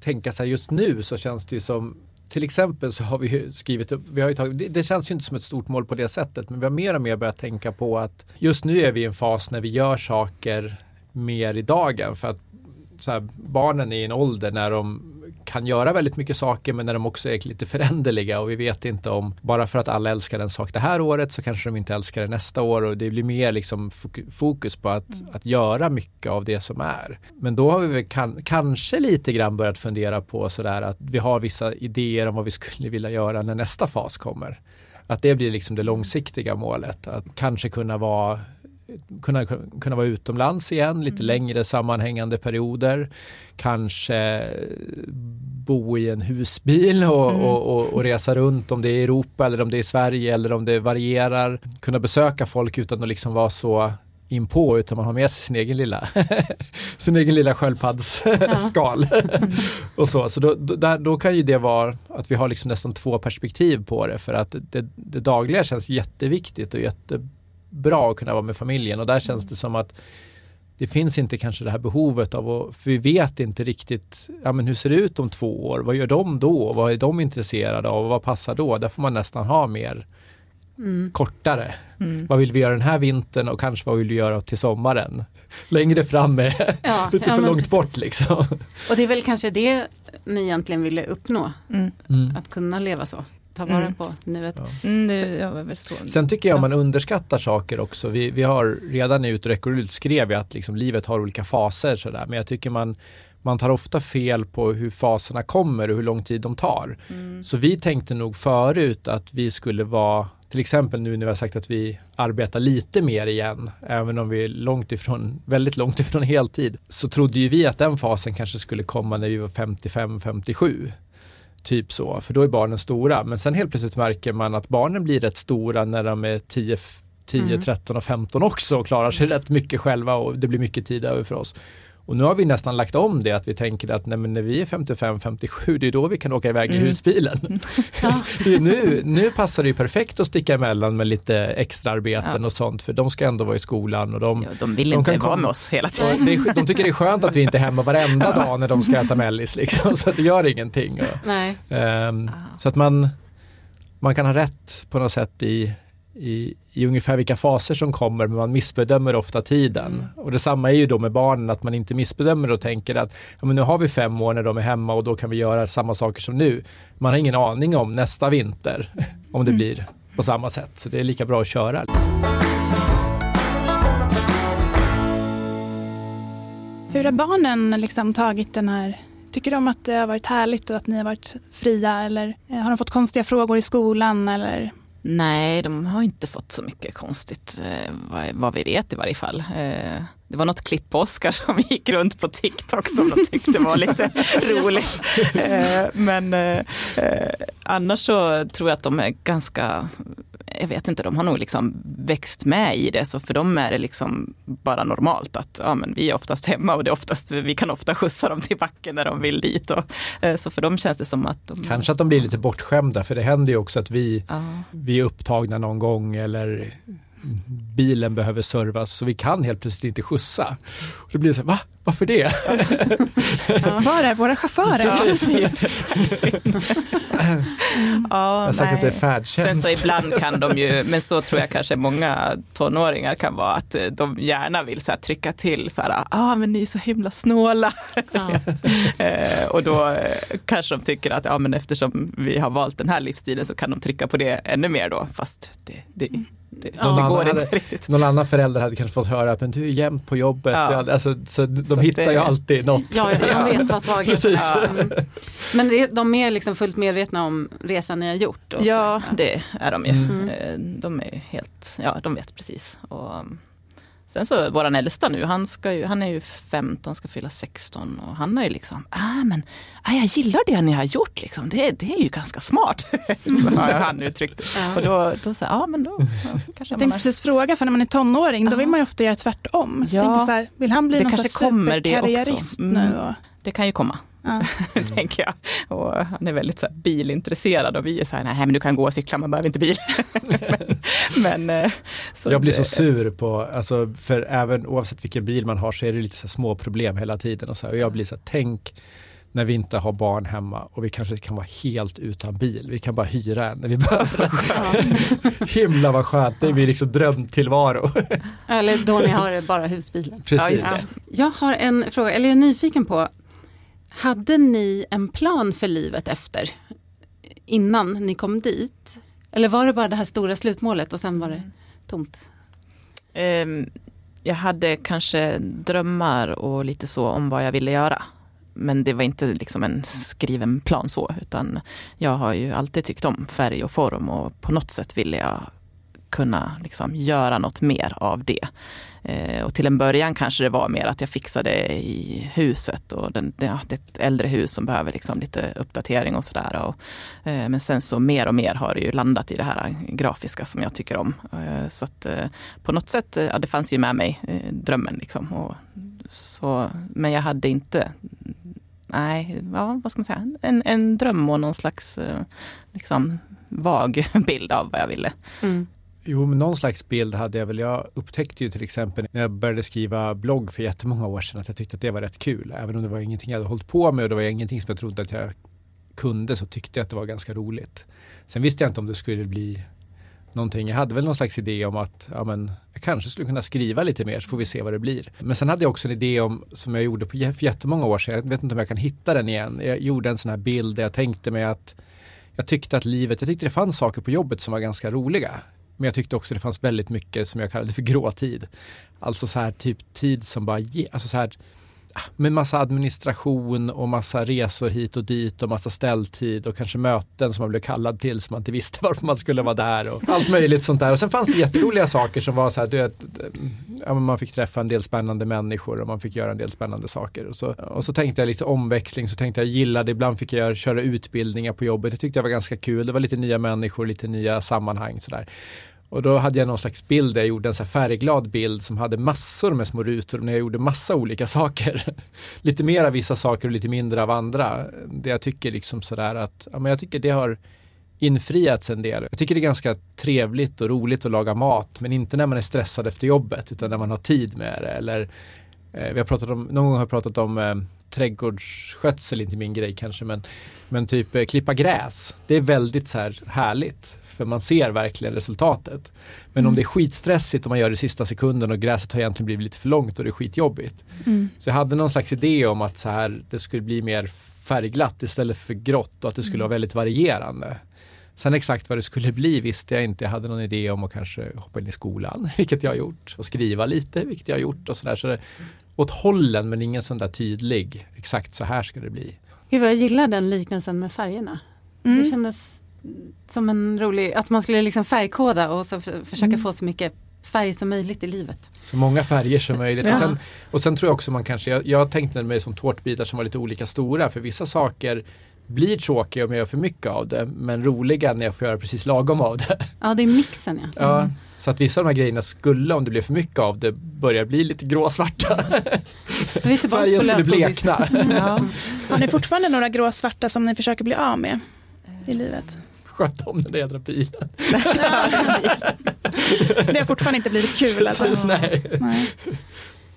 tänka så här, just nu så känns det ju som till exempel så har vi ju skrivit upp, vi har ju tagit, det, det känns ju inte som ett stort mål på det sättet, men vi har mer och mer börjat tänka på att just nu är vi i en fas när vi gör saker mer i dagen för att här, barnen i en ålder när de kan göra väldigt mycket saker men när de också är lite föränderliga och vi vet inte om bara för att alla älskar en sak det här året så kanske de inte älskar det nästa år och det blir mer liksom fok- fokus på att, att göra mycket av det som är. Men då har vi kan, kanske lite grann börjat fundera på sådär att vi har vissa idéer om vad vi skulle vilja göra när nästa fas kommer. Att det blir liksom det långsiktiga målet. Att kanske kunna vara kunna, kunna vara utomlands igen, lite längre sammanhängande perioder. Kanske bo i en husbil och, Mm. och, och, och resa runt om det är i Europa eller om det är i Sverige eller om det varierar. Kunna besöka folk utan att liksom vara så inpå utan man har med sig sin egen lilla, <laughs> sin egen lilla sköldpaddsskal. <laughs> och så så då, då, då kan ju det vara att vi har liksom nästan två perspektiv på det för att det, det dagliga känns jätteviktigt och jättebra att kunna vara med familjen och där känns det som att det finns inte kanske det här behovet av att, för vi vet inte riktigt, ja men hur ser det ut om två år? Vad gör de då? Vad är de intresserade av? Vad passar då? Där får man nästan ha mer Mm. kortare. Mm. Vad vill vi göra den här vintern och kanske vad vill vi göra till sommaren? Längre fram är Ja, <laughs> lite ja, för långt precis. bort liksom. Och det är väl kanske det ni egentligen ville uppnå, Mm. att kunna leva så. Ta vara Mm. på nuet. Ja. Mm, det. Sen tycker jag man underskattar saker också. Vi, vi har redan i Utrekorult skrev jag att liksom livet har olika faser sådär. Men jag tycker man, man tar ofta fel på hur faserna kommer och hur lång tid de tar. Mm. Så vi tänkte nog förut att vi skulle vara, till exempel nu när vi har sagt att vi arbetar lite mer igen, även om vi är långt ifrån, väldigt långt ifrån heltid, så trodde ju vi att den fasen kanske skulle komma när vi var 55-57. Typ så, för då är barnen stora. Men sen helt plötsligt märker man att barnen blir rätt stora när de är 10, 10 Mm. 13 och 15 också och klarar sig rätt mycket själva och det blir mycket tid över för oss. Och nu har vi nästan lagt om det att vi tänker att nej, när vi är 55-57 det är då vi kan åka iväg i Mm. husbilen. <laughs> Ja. Nu, nu passar det ju perfekt att sticka emellan med lite extra arbeten Ja. och sånt för de ska ändå vara i skolan och de, Ja, de vill de inte kan vara komma- med oss hela tiden. det de tycker det är skönt att vi inte är hemma varenda <laughs> dag när de ska äta mellis liksom, så att det gör ingenting. Och, Nej. Ah. Så att man, man kan ha rätt på något sätt i, i, i ungefär vilka faser som kommer men man missbedömer ofta tiden. Mm. Och detsamma är ju då med barnen att man inte missbedömer och tänker att ja, men nu har vi fem år när de är hemma och då kan vi göra samma saker som nu. Man har ingen aning om nästa vinter <laughs> om det Mm. blir på samma sätt. Så det är lika bra att köra. Hur har barnen liksom tagit den här Tycker de att det har varit härligt och att ni har varit fria eller eh, har de fått konstiga frågor i skolan eller? Nej, de har inte fått så mycket konstigt, eh, vad, vi vet i varje fall. Eh, det var något klipp på Oscar som <laughs> gick runt på TikTok som de tyckte var lite <laughs> roligt. Eh, men annars så tror jag att de är ganska, jag vet inte, de har nog liksom växt med i det. Så för dem är det liksom bara normalt att ja, men vi är oftast hemma och det oftast, vi kan ofta skjutsa dem till backen när de vill dit. Och, eh, så för dem känns det som att de... Kanske att de blir lite bortskämda för det händer ju också att vi, Ja. vi är upptagna någon gång eller bilen behöver servas så vi kan helt plötsligt inte skjussa. Och det blir så här, va? Varför det? Var är våra chaufförer? <laughs> Ja, Jag har sagt att det är Sen färdtjänst. så ibland kan de ju, men så tror jag kanske många tonåringar kan vara, att de gärna vill så här trycka till så här, ja ah, men ni är så himla snåla. Ja. <laughs> eh, och då eh, kanske de tycker att, ja men eftersom vi har valt den här livsstilen så kan de trycka på det ännu mer då, fast det, det, Det, Någon det annan går hade-. Någon annan förälder hade kanske fått höra att men du är jämt på jobbet. Ja. Ja. Alltså, så de Så hittar det- ju alltid något. Ja, ja, de vet vad svagheten är. Mm. Men det, de är liksom fullt medvetna om resan ni har gjort? och så. Ja, det är de ju. Mm. Eh, De är helt, ja de vet precis. Och, um, sen så våran äldsta nu, han, ska ju, han är ju 15, ska fylla 16 och han är ju liksom, ah men ah, jag gillar det ni har gjort liksom, det, det är ju ganska smart. <laughs> så har han uttryckt. Ja. Och då, då ja men då ja, kanske Jag man tänkte har, precis fråga, för när man är tonåring då vill man ju ofta göra tvärtom. Så Ja. så här, vill han bli Det någon kanske kommer det också. superkarriärist Mm. nu? Och, det kan ju komma. Ja. <laughs> tänker jag. Och han är väldigt så här, bilintresserad och vi är så här, nej men du kan gå och cykla, man behöver inte bil. men, <laughs> men, eh, så jag blir så sur på, alltså, för även oavsett vilken bil man har så är det lite så här små problem hela tiden. Och, så här, och jag blir så här, tänk när vi inte har barn hemma och vi kanske kan vara helt utan bil. Vi kan bara hyra en när vi behöver en. <laughs> Himla vad skönt, det blir liksom drömtillvaro. Eller då ni har bara husbilen. Ja, just Precis. det. Jag har en fråga, eller jag är nyfiken på, hade ni en plan för livet efter? Innan ni kom dit? Eller var det bara det här stora slutmålet och sen var det tomt? Um, jag hade kanske drömmar och lite så om vad jag ville göra. Men det var inte liksom en skriven plan så, utan jag har ju alltid tyckt om färg och form och på något sätt ville jag kunna liksom göra något mer av det. Eh, och till en början kanske det var mer att jag fixade i huset och den, ja, det är ett äldre hus som behöver liksom lite uppdatering och sådär. Eh, men sen så mer och mer har det ju landat i det här grafiska som jag tycker om. Eh, så att eh, på något sätt, eh, ja, det fanns ju med mig, eh, drömmen liksom. Och, så, men jag hade inte, nej, ja, vad ska man säga, en, en dröm och någon slags liksom, vag bild av vad jag ville. Mm. Jo, men någon slags bild hade jag väl. Jag upptäckte ju till exempel när jag började skriva blogg för jättemånga år sedan att jag tyckte att det var rätt kul. Även om det var ingenting jag hade hållit på med och det var ingenting som jag trodde att jag kunde så tyckte jag att det var ganska roligt. Sen visste jag inte om det skulle bli någonting. Jag hade väl någon slags idé om att ja, men, jag kanske skulle kunna skriva lite mer så får vi se vad det blir. Men sen hade jag också en idé om, som jag gjorde på för jättemånga år sedan, jag vet inte om jag kan hitta den igen. Jag gjorde en sån här bild där jag tänkte mig att jag tyckte att livet, jag tyckte det fanns saker på jobbet som var ganska roliga. Men jag tyckte också det fanns väldigt mycket som jag kallade för gråtid. Alltså så här typ tid som bara, ge, alltså så här med massa administration och massa resor hit och dit och massa ställtid och kanske möten som man blev kallad till som man inte visste <laughs> varför man skulle vara där och allt möjligt sånt där. Och sen fanns det jätteroliga saker som var så här, du vet, ja, man fick träffa en del spännande människor och man fick göra en del spännande saker. Och så, och så tänkte jag lite omväxling, så tänkte jag gillade, ibland fick jag köra utbildningar på jobbet. Det tyckte jag var ganska kul. Det var lite nya människor, lite nya sammanhang sådär. Och då hade jag någon slags bild där jag gjorde en så här färgglad bild som hade massor med små rutor när jag gjorde massa olika <laughs> saker. lite mer av vissa saker och lite mindre av andra. Det jag tycker liksom sådär att, ja men jag tycker det har infriats en del. Jag tycker det är ganska trevligt och roligt att laga mat men inte när man är stressad efter jobbet utan när man har tid med det. Eller, eh, vi har pratat om, någon gång har jag pratat om eh, trädgårdsskötsel, inte min grej kanske men, men typ eh, klippa gräs. Det är väldigt så här härligt för man ser verkligen resultatet. Men om det är skitstressigt och man gör det i sista sekunden och gräset har egentligen blivit lite för långt och det är skitjobbigt. Mm. Så jag hade någon slags idé om att så här, det skulle bli mer färgglatt istället för grått och att det skulle vara väldigt varierande. Sen exakt vad det skulle bli visste jag inte. Jag hade någon idé om att kanske hoppa in i skolan, <laughs> vilket jag har gjort. Och skriva lite, vilket jag har gjort. Och så där. Så det, åt hållen, men ingen sån där tydlig, exakt så här ska det bli. Gud vad jag gillar den liknelsen med färgerna. Det Mm. kändes som en rolig, att man skulle liksom färgkoda och så för, försöka Mm. få så mycket färg som möjligt i livet. Så många färger som möjligt. Ja. Och, sen, och sen tror jag också man kanske, jag, jag tänkte mig som tårtbitar som var lite olika stora. För vissa saker blir tråkiga om jag gör för mycket av det. Men roliga när jag får göra precis lagom av det. <laughs> Ja, det är mixen ja. Ja, så att vissa av de här grejerna skulle, om det blev för mycket av det, börja bli lite gråsvarta. <laughs> Färgen skulle blekna. <laughs> Ja. Har ni fortfarande några gråsvarta som ni försöker bli av med i livet? Sköt om den där jädra bilen. <laughs> Det har fortfarande inte blivit kul alltså. Precis, nej. Nej.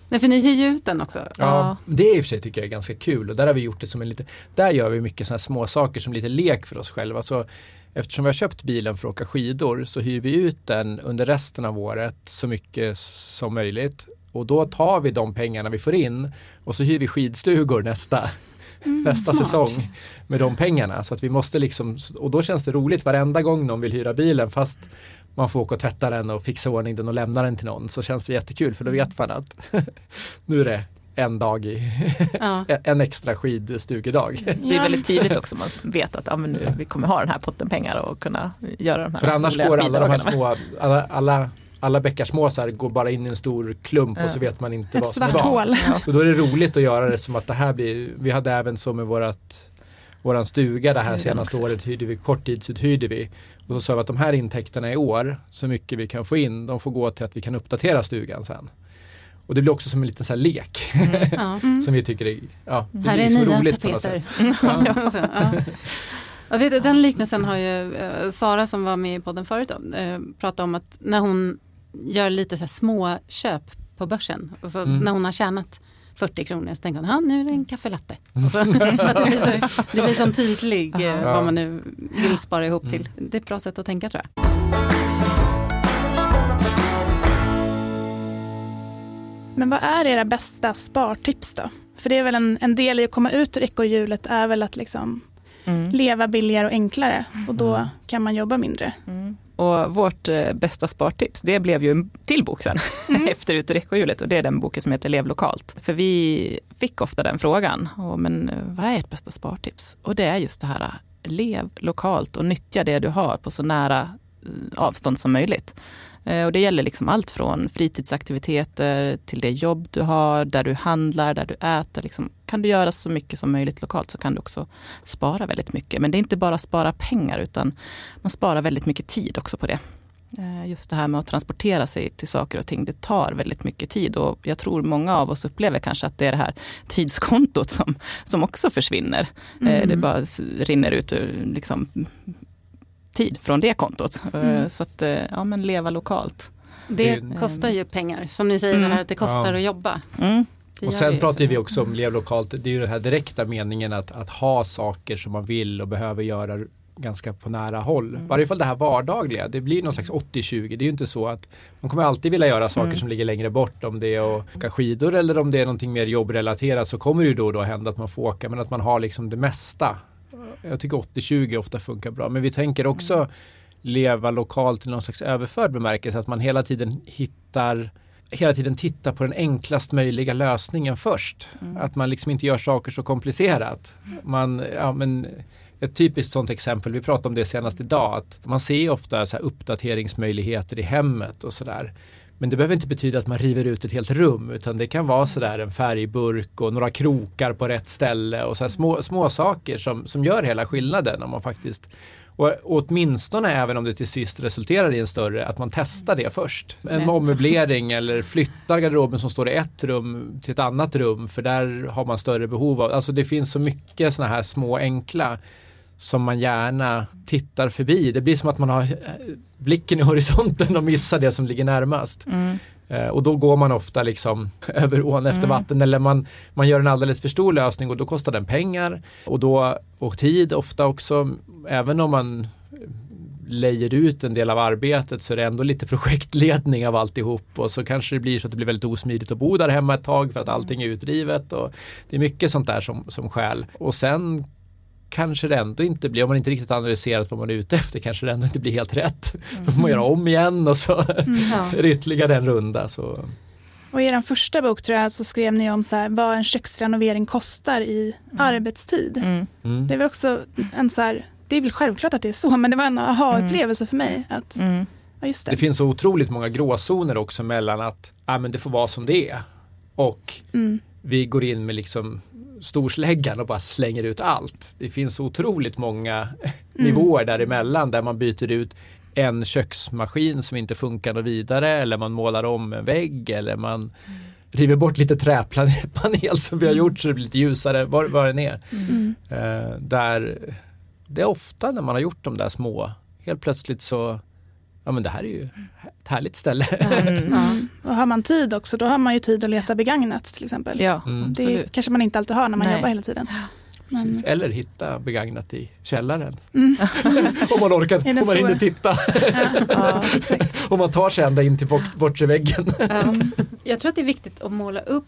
Nej, för ni hyr ju ut den också. Ja, Ja. det är i och för sig tycker jag är ganska kul och där har vi gjort det som en lite, där gör vi mycket sådana små saker som lite lek för oss själva. Så eftersom vi har köpt bilen för att åka skidor så hyr vi ut den under resten av året så mycket som möjligt och då tar vi de pengarna vi får in och så hyr vi skidstugor nästa Mm, nästa smart. säsong med de pengarna. Så att vi måste liksom, och då känns det roligt varenda gång någon vill hyra bilen fast man får åka och tvätta den och fixa ordning den och lämna den till någon så känns det jättekul för då vet man att <laughs> nu är det en dag i, Ja. <laughs> en extra skidstugedag. Det är väldigt tydligt också, man <laughs> vet att ja, men nu, vi kommer ha den här potten pengar och kunna göra de här För annars går alla de här små, alla, alla, alla bäckar små så här går bara in i en stor klump och så vet man inte Ett vad som är vad. hål. Ja. Så då är det roligt att göra det som att det här blir, vi hade även så med vårat Våran stuga det här senaste också. året hyrde vi, korttidsuthyrde vi. Och så sa vi att de här intäkterna i år, så mycket vi kan få in, de får gå till att vi kan uppdatera stugan sen. Och det blir också som en liten så här lek <laughs> Ja. Mm. som vi tycker är, ja, det Här blir är så nya roligt på något tapeter. sätt. <laughs> Ja. Ja. Jag vet, den liknelsen har ju eh, Sara som var med i podden förut då, eh, pratat om att när hon gör lite så här små köp på börsen, alltså Mm. när hon har tjänat 40 kronor så tänker hon, nu är det en kaffelatte. Och så, att <laughs> det blir så, det blir så tydlig eh, Ja. vad man nu vill spara ihop Mm. till. Det är ett bra sätt att tänka tror jag. Men vad är era bästa spartips då? För det är väl en, en del i att komma ut ur ekorrhjulet är väl att liksom Mm. leva billigare och enklare och då kan man jobba mindre. Mm. Och vårt eh, bästa spartips, det blev ju en till bok sen <laughs> efter Ut ur ekorrhjulet och det är den boken som heter Lev lokalt. För vi fick ofta den frågan, och, men eh, vad är ert bästa spartips? Och det är just det här, eh, lev lokalt och nyttja det du har på så nära avstånd som möjligt. Eh, Och det gäller liksom allt från fritidsaktiviteter till det jobb du har, där du handlar, där du äter. Liksom, kan du göra så mycket som möjligt lokalt så kan du också spara väldigt mycket. Men det är inte bara spara pengar utan man sparar väldigt mycket tid också på det. Eh, Just det här med att transportera sig till saker och ting, det tar väldigt mycket tid och jag tror många av oss upplever kanske att det är det här tidskontot som, som också försvinner. Eh, Det bara rinner ut ur liksom, tid från det kontot. Eh, Mm. Så att, eh, ja men leva lokalt. Det kostar ju pengar, som ni säger, Mm. här att det kostar Ja. att jobba. Mm. Och sen pratar vi också om lev lokalt, det är ju den här direkta meningen att, att ha saker som man vill och behöver göra ganska på nära håll. Mm. I varje fall det här vardagliga, det blir någon slags 80-20. Det är ju inte så att man kommer alltid vilja göra saker Mm. som ligger längre bort. Om det är att åka skidor eller om det är någonting mer jobbrelaterat så kommer det ju då och då hända att man får åka. Men att man har liksom det mesta. Jag tycker 80-20 ofta funkar bra. Men vi tänker också Mm. leva lokalt i någon slags överförd bemärkelse. Att man hela tiden hittar hela tiden tittar på den enklast möjliga lösningen först. Mm. Att man liksom inte gör saker så komplicerat. Man, ja, men ett typiskt sånt exempel, vi pratade om det senast idag, att man ser ofta så uppdateringsmöjligheter i hemmet och sådär. Men det behöver inte betyda att man river ut ett helt rum utan det kan vara sådär en färgburk och några krokar på rätt ställe och så små, små saker som, som gör hela skillnaden om man faktiskt och, åtminstone även om det till sist resulterar i en större, att man testar det först. En ommöblering eller flyttar garderoben som står i ett rum till ett annat rum för där har man större behov av, alltså det finns så mycket sådana här små enkla som man gärna tittar förbi. Det blir som att man har eh, blicken i horisonten och missar det som ligger närmast. Mm. Eh, och då går man ofta liksom <laughs> över ån efter Mm. vatten eller man, man gör en alldeles för stor lösning och då kostar den pengar och, då, och tid ofta också. Även om man lejer ut en del av arbetet så är det ändå lite projektledning av alltihop och så kanske det blir så att det blir väldigt osmidigt att bo där hemma ett tag för att allting är utdrivet och det är mycket sånt där som, som skäl. Och sen kanske det ändå inte blir, om man inte riktigt analyserat vad man är ute efter, kanske det ändå inte blir helt rätt. <laughs> Då får man göra om igen och så Ja. <laughs> är det ytterligare en runda. Så. Och i er första bok tror jag så skrev ni om så här, vad en köksrenovering kostar i arbetstid. Mm. Mm. Det var också en så här, det är väl självklart att det är så, men det var en aha-upplevelse för mig. Att, Mm. ja just det. Det finns så otroligt många gråzoner också mellan att ah, men det får vara som det är och Mm. vi går in med liksom storsläggan och bara slänger ut allt. Det finns otroligt många <laughs> nivåer däremellan där man byter ut en köksmaskin som inte funkar något vidare eller man målar om en vägg eller man river bort lite träpanel som vi har gjort så det blir lite ljusare, vad, vad den är. Mm. Eh, där det är ofta när man har gjort de där små, helt plötsligt så, ja men det här är ju härligt ställe. <laughs> Mm. Ja. Och har man tid också, då har man ju tid att leta begagnat till exempel. Ja, Mm. det absolut. kanske man inte alltid har när man Nej. jobbar hela tiden. Men. Eller hitta begagnat i källaren. Mm. <laughs> om man orkar, om man hinner titta. Ja, exakt. <laughs> om man tar sig ända in till bort, bortre väggen. Ja. Jag tror att det är viktigt att måla upp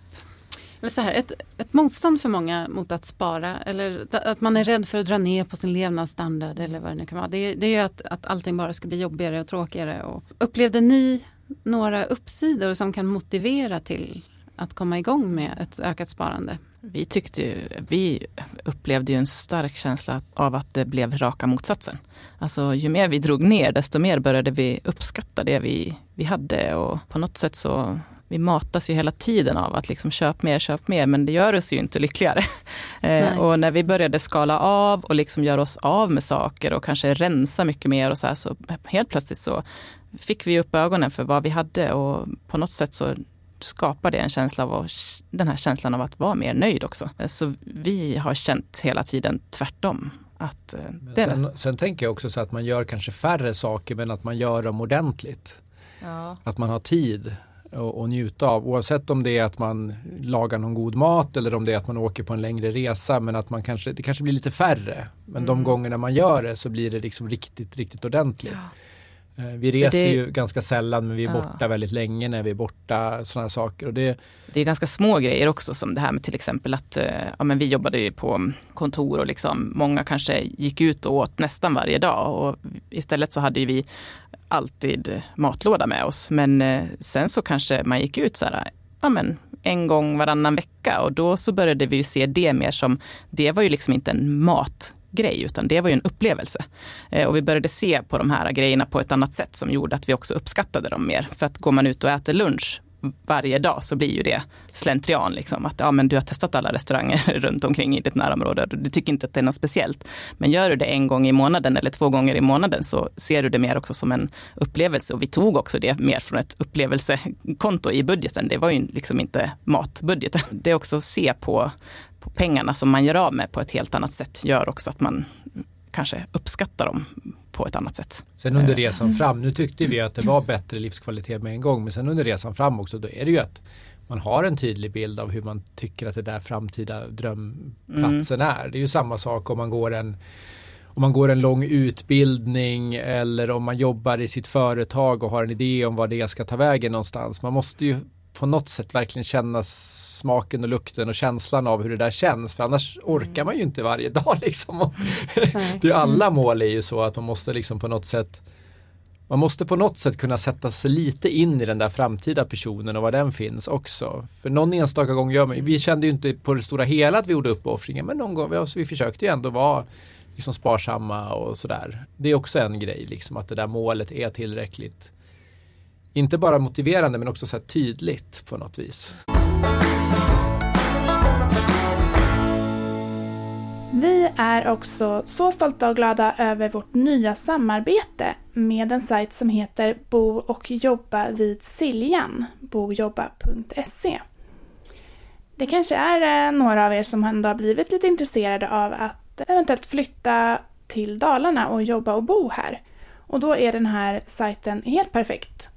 eller så här, ett, ett motstånd för många mot att spara eller att man är rädd för att dra ner på sin levnadsstandard eller vad det nu kan vara. Det, det är ju att, att allting bara ska bli jobbigare och tråkigare. Och upplevde ni några uppsidor som kan motivera till att komma igång med ett ökat sparande? Vi tyckte ju, vi upplevde ju en stark känsla av att det blev raka motsatsen. Alltså ju mer vi drog ner desto mer började vi uppskatta det vi, vi hade och på något sätt så vi matas ju hela tiden av att liksom köp mer, köp mer, men det gör oss ju inte lyckligare. <laughs> Eh, och när vi började skala av och liksom göra oss av med saker och kanske rensa mycket mer och så här, så helt plötsligt så fick vi upp ögonen för vad vi hade och på något sätt så skapar det en känsla av den här känslan av att vara mer nöjd också. Så vi har känt hela tiden tvärtom. Att eh, sen, sen, tänker jag också så att man gör kanske färre saker men att man gör dem ordentligt. Ja. Att man har tid och, njuta av. Oavsett om det är att man lagar någon god mat eller om det är att man åker på en längre resa. Men att man kanske, det kanske blir lite färre. Men mm. de gångerna man gör det så blir det liksom riktigt, riktigt ordentligt. Ja. Eh, vi reser det, ju ganska sällan men vi är ja. borta väldigt länge när vi är borta. sådana saker. Och det, det är ganska små grejer också som det här med till exempel att eh, ja, men vi jobbade ju på kontor och liksom, många kanske gick ut och åt nästan varje dag och istället så hade vi alltid matlåda med oss. Men eh, sen så kanske man gick ut så här, ja, men en gång varannan vecka och då så började vi ju se det mer som, det var ju liksom inte en matgrej utan det var ju en upplevelse. Eh, och vi började se på de här grejerna på ett annat sätt som gjorde att vi också uppskattade dem mer. För att går man ut och äter lunch varje dag så blir ju det slentrian. Liksom. Att ja, men du har testat alla restauranger <laughs> runt omkring i ditt närområde. Du tycker inte att det är något speciellt. Men gör du det en gång i månaden eller två gånger i månaden så ser du det mer också som en upplevelse. Och vi tog också det mer från ett upplevelsekonto i budgeten. Det var ju liksom inte matbudgeten. Det är också att se på, på pengarna som man gör av med på ett helt annat sätt gör också att man kanske uppskattar dem på ett annat sätt. Sen under resan fram, nu tyckte vi att det var bättre livskvalitet med en gång, men sen under resan fram också, då är det ju att man har en tydlig bild av hur man tycker att det där framtida drömplatsen mm. är. Det är ju samma sak om man går en om man går en lång utbildning eller om man jobbar i sitt företag och har en idé om vad det ska ta vägen någonstans. Man måste ju på något sätt verkligen känna smaken och lukten och känslan av hur det där känns. För annars orkar mm. man ju inte varje <laughs> dag liksom. det är alla mm. mål är ju så att man måste liksom på något sätt man måste på något sätt kunna sätta sig lite in i den där framtida personen och var den finns också. För någon enstaka gång gör man, vi kände ju inte på det stora hela att vi gjorde uppoffringar men någon gång, vi, vi försökte ju ändå vara liksom sparsamma och sådär. Det är också en grej, liksom att det där målet är tillräckligt inte bara motiverande men också så tydligt på något vis. Vi är också så stolta och glada över vårt nya samarbete med en sajt som heter Bo och jobba vid Siljan, bojobba.se. Det kanske är eh, några av er som ändå har blivit lite intresserade av att eventuellt flytta till Dalarna och jobba och bo här. Och då är den här sajten helt perfekt.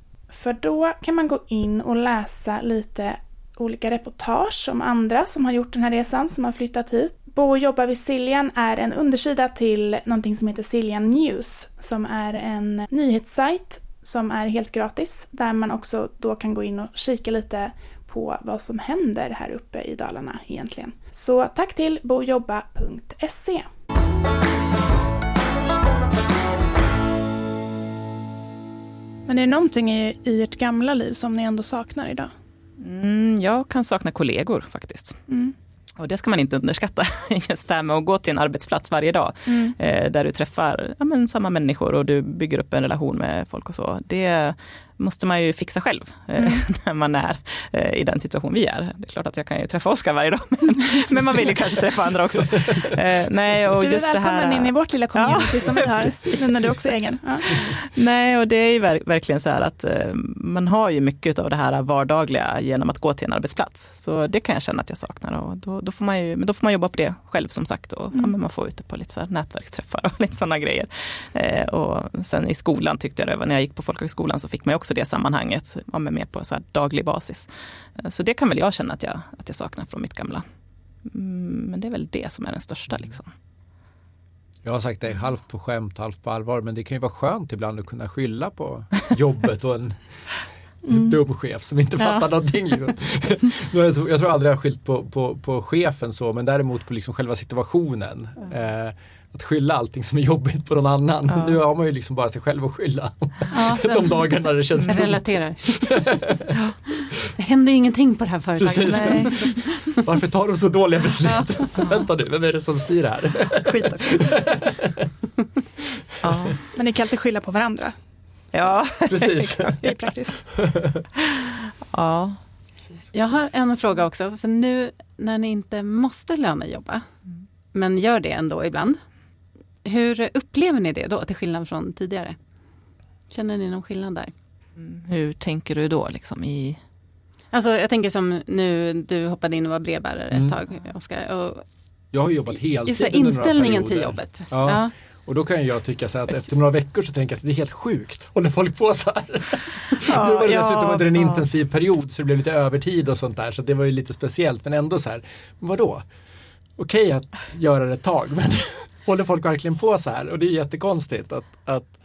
För då kan man gå in och läsa lite olika reportage om andra som har gjort den här resan, som har flyttat hit. Bo och jobba vid Siljan är en undersida till någonting som heter Siljan News, som är en nyhetssajt som är helt gratis, där man också då kan gå in och kika lite på vad som händer här uppe i Dalarna egentligen. Så tack till bojobba.se. Men är det någonting i, i ert gamla liv som ni ändå saknar idag? Mm, jag kan sakna kollegor faktiskt. Mm. Och det ska man inte underskatta, <laughs> just det här med att gå till en arbetsplats varje dag, mm. eh, där du träffar ja, men, samma människor och du bygger upp en relation med folk och så. Det, måste man ju fixa själv eh, mm. <laughs> när man är eh, i den situation vi är. Det är klart att jag kan ju träffa Oskar varje dag, <laughs> men, men, man vill ju kanske träffa andra också. Nej, och du är just välkommen det här, in i vårt lilla community ja, som vi har, nu när du också är egen. Ja. Nej, och det är ju verkligen så här att man har ju mycket av det här vardagliga genom att gå till en arbetsplats. Så det kan jag känna att jag saknar och då, då får man ju, men då får man jobba på det själv som sagt och mm. ja, man får ute på lite så nätverksträffar och <laughs> lite sådana grejer. och sen i skolan tyckte jag det var, när jag gick på folkhögskolan så fick man ju också det sammanhanget, ja, men mer på så daglig basis. Eh, så det kan väl jag känna att jag, att jag saknar från mitt gamla. Mm, men det är väl det som är den största. Liksom. Jag har sagt det halvt på skämt, halvt på allvar, men det kan ju vara skönt ibland att kunna skylla på jobbet och en mm. dum chef som inte fattar ja. någonting. Liksom. <laughs> jag, tror, jag tror aldrig jag har skilt på, på, på chefen så, men däremot på liksom själva situationen. Mm. Eh, att skylla allting som är jobbigt på någon annan. Ja. Nu har man ju liksom bara sig själv att skylla. Ja, <laughs> De dagarna det känns tomt. Relaterar. ja. Det händer ju ingenting på det här företaget. Nej. Varför tar de så dåliga beslut? Ja. <laughs> Vänta nu, vem är det som styr här? Skit också. ja. Men ni kan alltid skylla på varandra. Ja, <laughs> precis. det är praktiskt. <laughs> ja. Jag har en fråga också, för nu när ni inte måste lönejobba, men gör det ändå ibland. Hur upplever ni det då, till skillnad från tidigare? Känner ni någon skillnad där? Mm. Hur tänker du då? Liksom, i... Alltså jag tänker som nu, du hoppade in och var brevbärare ett mm. tag, Oskar. Och, jag har jobbat heltid under Inställningen till jobbet. Ja. ja. Och då kan jag tycka så att efter några veckor så tänker jag att det är helt sjukt. Håller folk på så här? Ja, <laughs> nu var det ja, dessutom under en ja. intensiv period så det blev lite övertid och sånt där så det var ju lite speciellt men ändå så här, vadå? Okej att göra det ett tag men <laughs> håller folk verkligen på så här? Och det är jättekonstigt att, att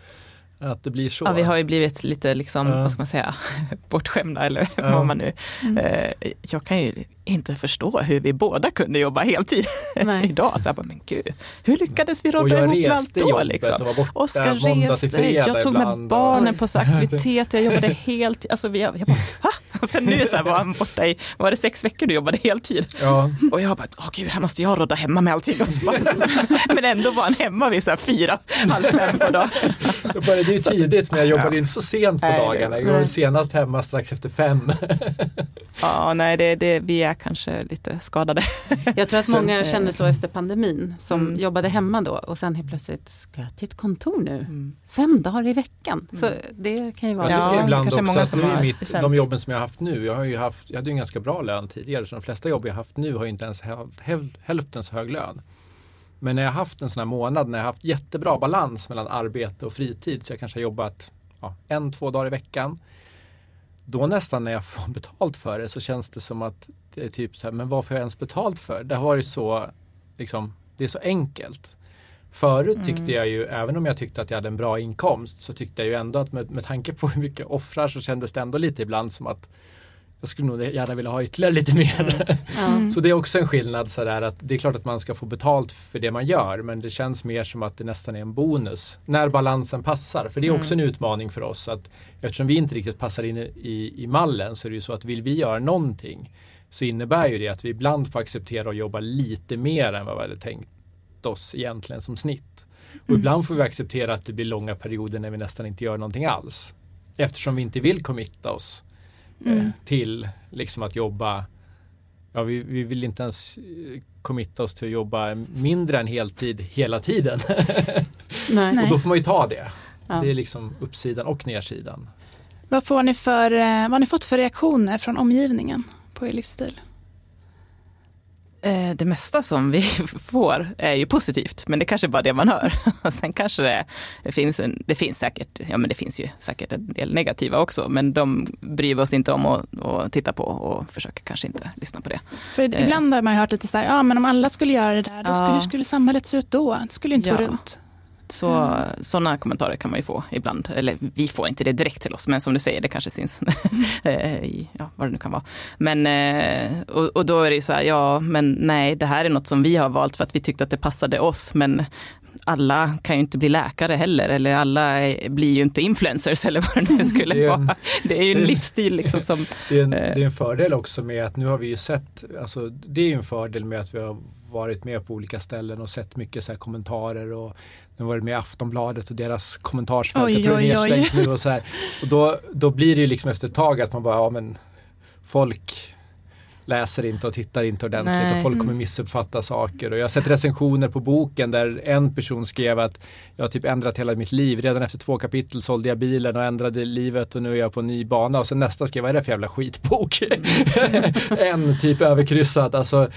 att det blir så. Ja, vi har ju blivit lite, liksom, uh. vad ska man säga, <laughs> bortskämda eller uh. vad man nu. Mm. Uh, jag kan ju inte förstå hur vi båda kunde jobba heltid <laughs> idag. Så jag bara, men gud, hur lyckades vi råda ihop allt då? Liksom? Oskar reste, jag tog med barnen på <laughs> så aktivitet, jag jobbade heltid. Alltså, jag, jag bara, ha? Och sen nu så här var han borta i, var det sex veckor du jobbade heltid? Ja. Och jag bara, åh gud, här måste jag råda hemma med allting. <laughs> men ändå var han hemma vid så här fyra, halv fem på dagen. Jag började ju tidigt men jag jobbade inte så sent på dagarna. Jag var senast hemma strax efter fem. ja, nej, det, det, vi är kanske lite skadade. <laughs> Jag tror att många eh, kände så efter pandemin som mm. jobbade hemma då och sen helt plötsligt, ska jag till ett kontor nu? Mm. Fem dagar i veckan. Så mm. det kan ju vara... Jag tycker ibland också många att nu är mitt, de jobben som jag har haft nu, jag har ju haft, jag hade ju en ganska bra lön tidigare så de flesta jobb jag haft nu har ju inte ens hälften så hög lön. Men när jag haft en sån här månad när jag haft jättebra balans mellan arbete och fritid så jag kanske har jobbat ja, en, två dagar i veckan. Då nästan när jag får betalt för det så känns det som att typ så här, men vad får jag ens betalt för? Det har varit så, liksom, det är så enkelt. Förut tyckte mm. jag ju, även om jag tyckte att jag hade en bra inkomst, så tyckte jag ju ändå att med, med tanke på <laughs> hur mycket jag offrar så kändes det ändå lite ibland som att jag skulle nog gärna vilja ha ytterligare lite mer. Mm. <laughs> så det är också en skillnad sådär att det är klart att man ska få betalt för det man gör men det känns mer som att det nästan är en bonus när balansen passar. För det är också mm. en utmaning för oss att eftersom vi inte riktigt passar in i, i mallen så är det ju så att vill vi göra någonting så innebär ju det att vi ibland får acceptera att jobba lite mer än vad vi hade tänkt oss egentligen som snitt. Och mm. ibland får vi acceptera att det blir långa perioder när vi nästan inte gör någonting alls. Eftersom vi inte vill committa oss eh, mm. till liksom att jobba Ja, vi, vi vill inte ens eh, committa oss till att jobba mindre än heltid hela tiden. <laughs> Nej. och då får man ju ta det. Ja. Det är liksom uppsidan och nedsidan. Vad, får ni för, eh, vad har ni fått för reaktioner från omgivningen på er livsstil? Eh, det mesta som vi <laughs> får är ju positivt, men det kanske är bara det man hör. <laughs> Och sen kanske det, det, finns, en, det finns säkert, ja men det finns ju säkert en del negativa också, men de bryr vi oss inte om att, att titta på och försöker kanske inte lyssna på det. För eh. ibland har man hört lite så här, ja men om alla skulle göra det där, då skulle, hur skulle samhället se ut då? Det skulle inte ja. gå runt. Så, mm. Sådana kommentarer kan man ju få ibland. Eller vi får inte det direkt till oss, men som du säger, det kanske syns <laughs> eh, i ja, vad det nu kan vara. Men, eh, och, och, då är det ju så här, ja, men nej, det här är något som vi har valt för att vi tyckte att det passade oss. Men alla kan ju inte bli läkare heller, eller alla blir ju inte influencers <laughs> eller vad det nu skulle det en, vara. Det är ju en livsstil liksom som... Det är, en, det är en fördel också med att nu har vi ju sett, alltså det är ju en fördel med att vi har varit med på olika ställen och sett mycket så kommentarer och nu var det med Aftonbladet och deras kommentarsfält. Oj, jag tror oj, oj. nu och så här. Och då, då blir det ju liksom efter ett tag att man bara, ja men folk läser inte och tittar inte ordentligt Nej. och folk kommer missuppfatta saker. Och jag har sett recensioner på boken där en person skrev att jag har typ ändrat hela mitt liv. Redan efter två kapitel sålde jag bilen och ändrade livet och nu är jag på en ny bana. Och sen nästa skrev, vad är det för jävla skitbok? <laughs> en typ överkryssad. Alltså,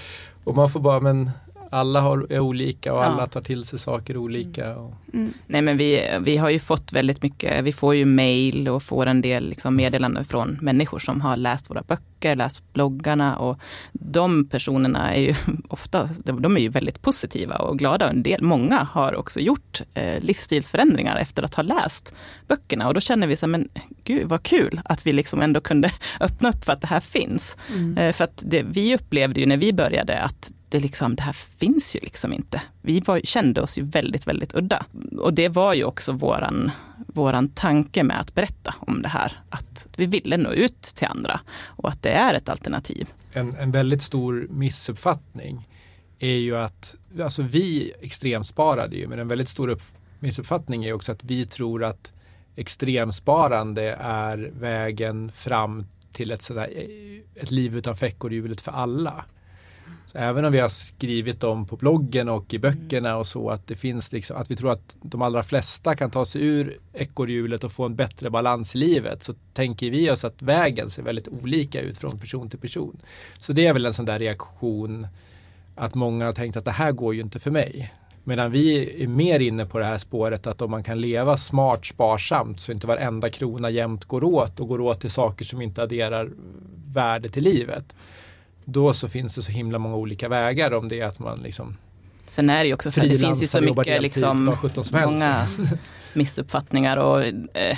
och man får bara, men alla har, är olika och Ja. alla tar till sig saker olika. Och, Mm. Nej men vi, vi har ju fått väldigt mycket, vi får ju mail och får en del liksom meddelanden från människor som har läst våra böcker, läst bloggarna och de personerna är ju <laughs> ofta, de, de är ju väldigt positiva och glada. En del, många har också gjort eh, livsstilsförändringar efter att ha läst böckerna och då känner vi så här, men gud vad kul att vi liksom ändå kunde <laughs> öppna upp för att det här finns. Mm. Eh, För att det, vi upplevde ju när vi började att det, liksom, det här finns ju liksom inte. Vi var, kände oss ju väldigt, väldigt udda. Och det var ju också våran, våran tanke med att berätta om det här. Att vi ville nå ut till andra och att det är ett alternativ. en, en väldigt stor missuppfattning är ju att, alltså vi extremsparade ju, men en väldigt stor upp, missuppfattning är också att vi tror att extremsparande är vägen fram till ett, sådär, ett liv i ekorrhjulet för alla. Även om vi har skrivit om på bloggen och i böckerna och så att det finns liksom, att vi tror att de allra flesta kan ta sig ur ekorrhjulet och få en bättre balans i livet så tänker vi oss att vägen ser väldigt olika ut från person till person. Så det är väl en sån där reaktion att många har tänkt att det här går ju inte för mig. Medan vi är mer inne på det här spåret att om man kan leva smart, sparsamt så inte varenda krona jämt går åt och går åt till saker som inte adderar värde till livet. Då så finns det så himla många olika vägar om det är att man liksom Sen är det ju också så att det finns ju så mycket liksom, många missuppfattningar och eh,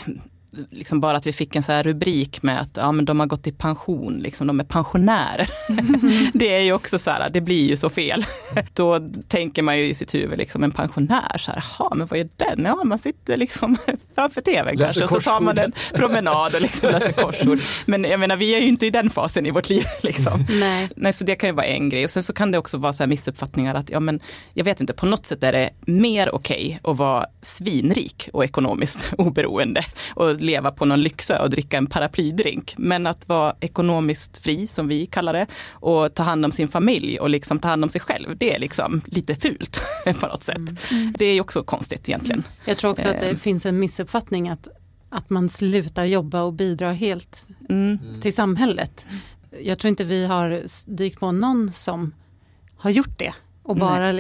liksom bara att vi fick en så här rubrik med att ja, men de har gått i pension, liksom, de är pensionärer. <laughs> det är ju också så här, det blir ju så fel. Då tänker man ju i sitt huvud, liksom, en pensionär, så här, jaha, men vad är den? Ja, man sitter liksom <laughs> framför tvn kanske och så tar man en promenad och liksom läser <laughs> korsord. Men jag menar, vi är ju inte i den fasen i vårt liv. Liksom. Nej. Nej, så det kan ju vara en grej. Och sen så kan det också vara så här missuppfattningar att, ja men, jag vet inte, på något sätt är det mer okej att vara svinrik och ekonomiskt oberoende och leva på någon lyxö och dricka en paraplydrink. Men att vara ekonomiskt fri, som vi kallar det, och ta hand om sin familj och liksom ta hand om sig själv, det är liksom lite fult <laughs> på något sätt. Det är också konstigt egentligen. Jag tror också att det Eh. finns en missuppfattning att, att man slutar jobba och bidrar helt Mm. till samhället. Jag tror inte vi har dykt på någon som har gjort det och Nej. bara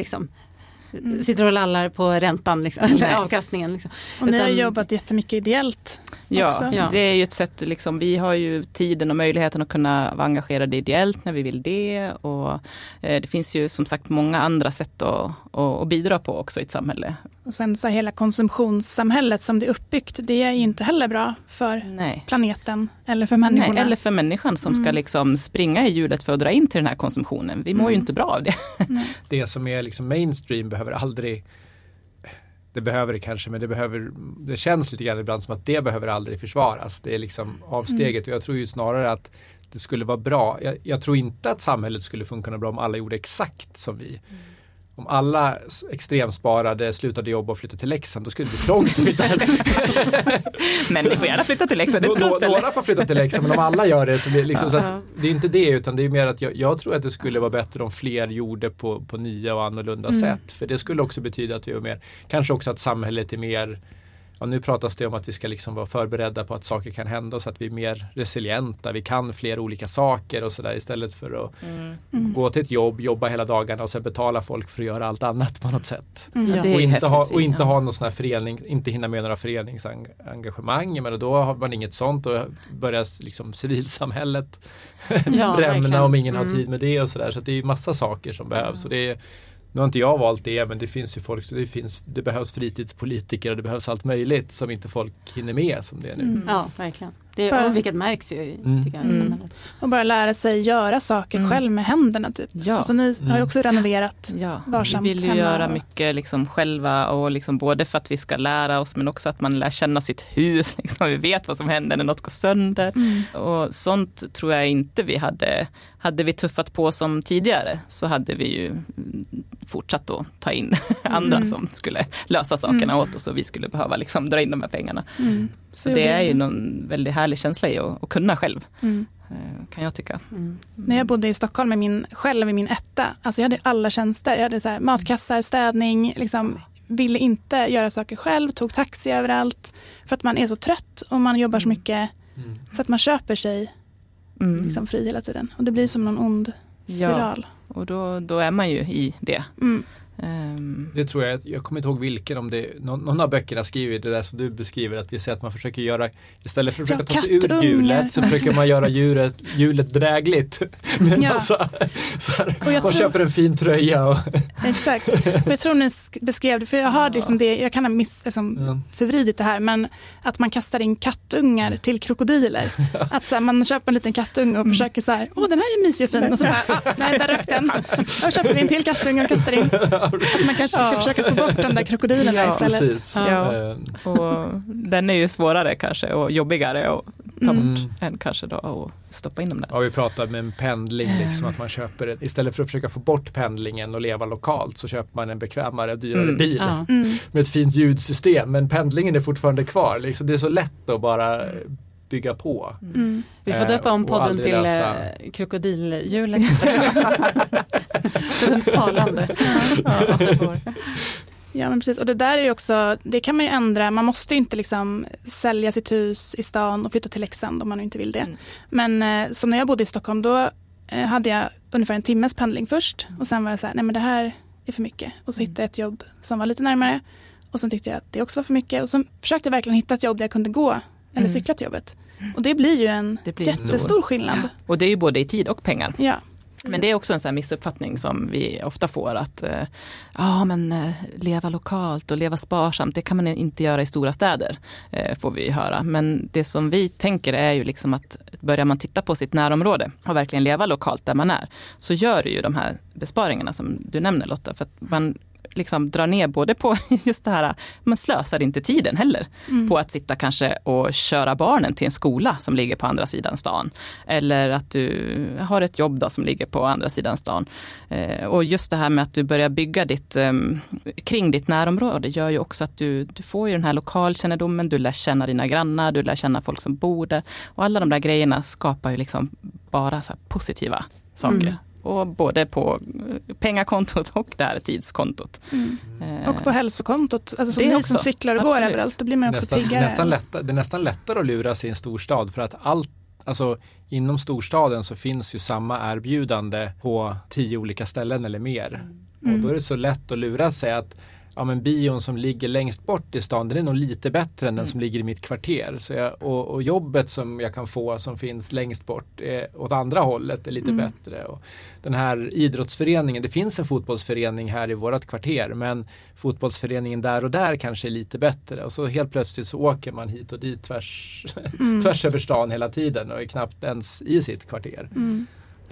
liksom sitter och lallar på räntan, liksom, eller avkastningen. Liksom. Och ni har Utan- jobbat jättemycket ideellt. Ja, också. Ja. det är ju ett sätt, liksom, vi har ju tiden och möjligheten att kunna vara engagerade ideellt när vi vill det. Och eh, det finns ju som sagt många andra sätt att, att, att bidra på också i ett samhälle. Och sen så hela konsumtionssamhället som det är uppbyggt, det är ju inte heller bra för Nej. planeten eller för människorna. Nej, eller för människan som ska Mm. liksom springa i hjulet för att dra in till den här konsumtionen. Vi mår ju Mm. inte bra av det. <laughs> det som är liksom mainstream behöver aldrig det behöver det kanske men det behöver det känns lite grann ibland som att det behöver aldrig försvaras. Det är liksom avsteget och jag tror ju snarare att det skulle vara bra. Jag, jag tror inte att samhället skulle funka bra om alla gjorde exakt som vi. Om alla extremsparade, slutade jobba och flyttade till Leksand då skulle det bli trångt. <laughs> Men ni får gärna flytta till Leksand, Nå-. Några får flytta till Leksand men om alla gör det så det liksom så det är inte det utan det är mer att jag, jag tror att det skulle vara bättre om fler gjorde på, på nya och annorlunda Mm. sätt. För det skulle också betyda att vi var mer, kanske också att samhället är mer Ja, nu pratas det om att vi ska liksom vara förberedda på att saker kan hända så att vi är mer resilienta. Vi kan fler olika saker och sådär istället för att Mm. Mm. gå till ett jobb, jobba hela dagarna och sen betala folk för att göra allt annat på något sätt. Mm. Ja. Och inte, ha, och inte ha någon sån här förening, inte hinna med några föreningsengagemang. Men då har man inget sånt och börjar liksom civilsamhället Ja, <laughs> rämna om ingen har Mm. tid med det och sådär. Så det är massa saker som behövs. Och det är, nu har inte jag valt det men det finns ju folk, så det, finns, det behövs fritidspolitiker och det behövs allt möjligt som inte folk hinner med som det är nu. Mm. Ja, verkligen. Det, För- och vilket märks ju Mm. tycker jag, i Mm. samhället. Och bara lära sig göra saker Mm. själv med händerna. Typ. Ja. Alltså, ni har ju Mm. också renoverat. Ja, varsamt vi vill ju hemma göra och- mycket liksom själva och liksom både för att vi ska lära oss men också att man lär känna sitt hus. <laughs> Liksom. Vi vet vad som händer när något går sönder. Mm. Och sånt tror jag inte vi hade, hade vi tuffat på som tidigare så hade vi ju mm, fortsatt att ta in <laughs> andra Mm. som skulle lösa sakerna Mm. åt oss och vi skulle behöva liksom dra in de här pengarna. Mm. Så det är ju någon väldigt härlig känsla i att, att kunna själv, Mm. eh, kan jag tycka. Mm. När jag bodde i Stockholm med min, själv i min etta, alltså jag hade alla tjänster. Jag hade så här, matkassar, städning, liksom, ville inte göra saker själv, tog taxi överallt. För att man är så trött och man jobbar så mycket Mm. så att man köper sig Mm. liksom, fri hela tiden. Och det blir som någon ond spiral. Ja, och då, då är man ju i det. Mm. Um, Det tror jag, jag kommer inte ihåg vilken, om det någon, någon av böckerna skriver det där som du beskriver, att vi säger att man försöker göra, istället för att Ja, försöka ta sig ur hjulet så Ja, försöker man göra djuret, hjulet drägligt. <laughs> Men Ja. alltså, så här, Och man tror- köper en fin tröja och Exakt. Och jag tror ni sk- beskrev det, för jag har liksom det, jag kan ha miss, liksom, Ja. förvridit det här, men att man kastar in kattungar till krokodiler. <laughs> Att så här, man köper en liten kattunge och försöker så här, åh den här är mysig och fin, och så bara, ah, nej där rök den. <laughs> Då köper vi en till kattunge och kastar in. Att man kanske ska försöka få bort de där krokodilerna Ja, istället. precis. Ja. Eh, och den är ju svårare kanske och jobbigare att ta Mm. bort än kanske då och stoppa in dem där. Ja, vi pratar med en pendling, liksom, att man köper en, istället för att försöka få bort pendlingen och leva lokalt så köper man en bekvämare, dyrare Mm, bil Ja. Mm. med ett fint ljudsystem. Men pendlingen är fortfarande kvar. Liksom, det är så lätt att bara bygga på. Mm. Vi får Eh, döpa om podden till lösa- eh, krokodilhjulet. <laughs> Talande. Ja men precis och det där är ju också, det kan man ju ändra, man måste ju inte liksom sälja sitt hus i stan och flytta till Leksand om man nu inte vill det. Mm. Men eh, som när jag bodde i Stockholm då hade jag ungefär en timmes pendling först och sen var jag så här, nej men det här är för mycket. Och så hittade jag ett jobb som var lite närmare och sen tyckte jag att det också var för mycket och sen försökte jag verkligen hitta ett jobb där jag kunde gå eller Mm. cykla till jobbet. Och det blir ju en Det blir jättestor stor- skillnad. Och det är ju både i tid och pengar. Ja. Men det är också en sån missuppfattning som vi ofta får att eh, ja men eh, leva lokalt och leva sparsamt det kan man inte göra i stora städer. Eh, får vi höra. Men det som vi tänker är ju liksom att börjar man titta på sitt närområde och verkligen leva lokalt där man är så gör det ju de här besparingarna som du nämner Lotta. För att man liksom drar ner både på <laughs> just det här, man slösar inte tiden heller Mm. på att sitta kanske och köra barnen till en skola som ligger på andra sidan stan. Eller att du har ett jobb då som ligger på andra sidan stan. Eh, och just det här med att du börjar bygga ditt, eh, kring ditt närområde gör ju också att du, du får ju den här lokalkännedomen, du lär känna dina grannar, du lär känna folk som bor där. Och alla de där grejerna skapar ju liksom bara positiva saker. Mm. Och både på eh, pengakontot och det här tidskontot. Mm. Eh, Och på hälsokontot, alltså som Det ni också. som cyklar och går Absolut. överallt, då blir man också nästan, piggare. nästan lättare, det är nästan lättare att lura sig i en storstad för att allt Alltså inom storstaden så finns ju samma erbjudande på tio olika ställen eller mer. Och Mm. då är det så lätt att lura sig att ja, men bion som ligger längst bort i stan den är nog lite bättre än den Mm. som ligger i mitt kvarter. Så jag, och, och jobbet som jag kan få som finns längst bort är, åt andra hållet är lite Mm. bättre. Och den här idrottsföreningen, det finns en fotbollsförening här i vårt kvarter men fotbollsföreningen där och där kanske är lite bättre. Och så helt plötsligt så åker man hit och dit tvärs, <laughs> Mm. tvärs över stan hela tiden och är knappt ens i sitt kvarter. Mm.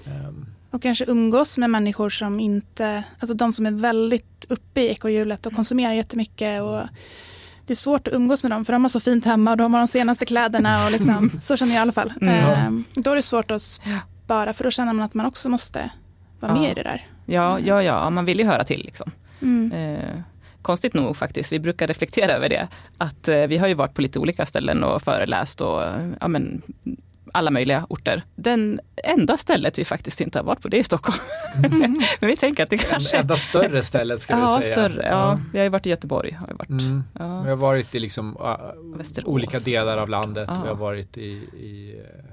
Ehm, Och kanske umgås med människor som inte, alltså de som är väldigt uppe i ekorrhjulet och konsumerar jättemycket. Och det är svårt att umgås med dem för de har så fint hemma och de har de senaste kläderna och liksom, <laughs> så känner jag i alla fall. Mm. Ehm, då är det svårt att spara för då känner man att man också måste vara Ja. med i det där. Ja, ja, ja, man vill ju höra till liksom. Mm. Eh, konstigt nog faktiskt, vi brukar reflektera över det. Att eh, vi har ju varit på lite olika ställen och föreläst och ja, men, alla möjliga orter. Den enda stället vi faktiskt inte har varit på det är Stockholm. <laughs> Men vi tänker att det en, kanske... enda större stället ska ja, vi säga. större. Ja, vi har ju varit i Göteborg. Har vi varit. Mm. Ja. Vi har varit i liksom, uh, olika delar av landet. Ja. Vi har varit i, i eh,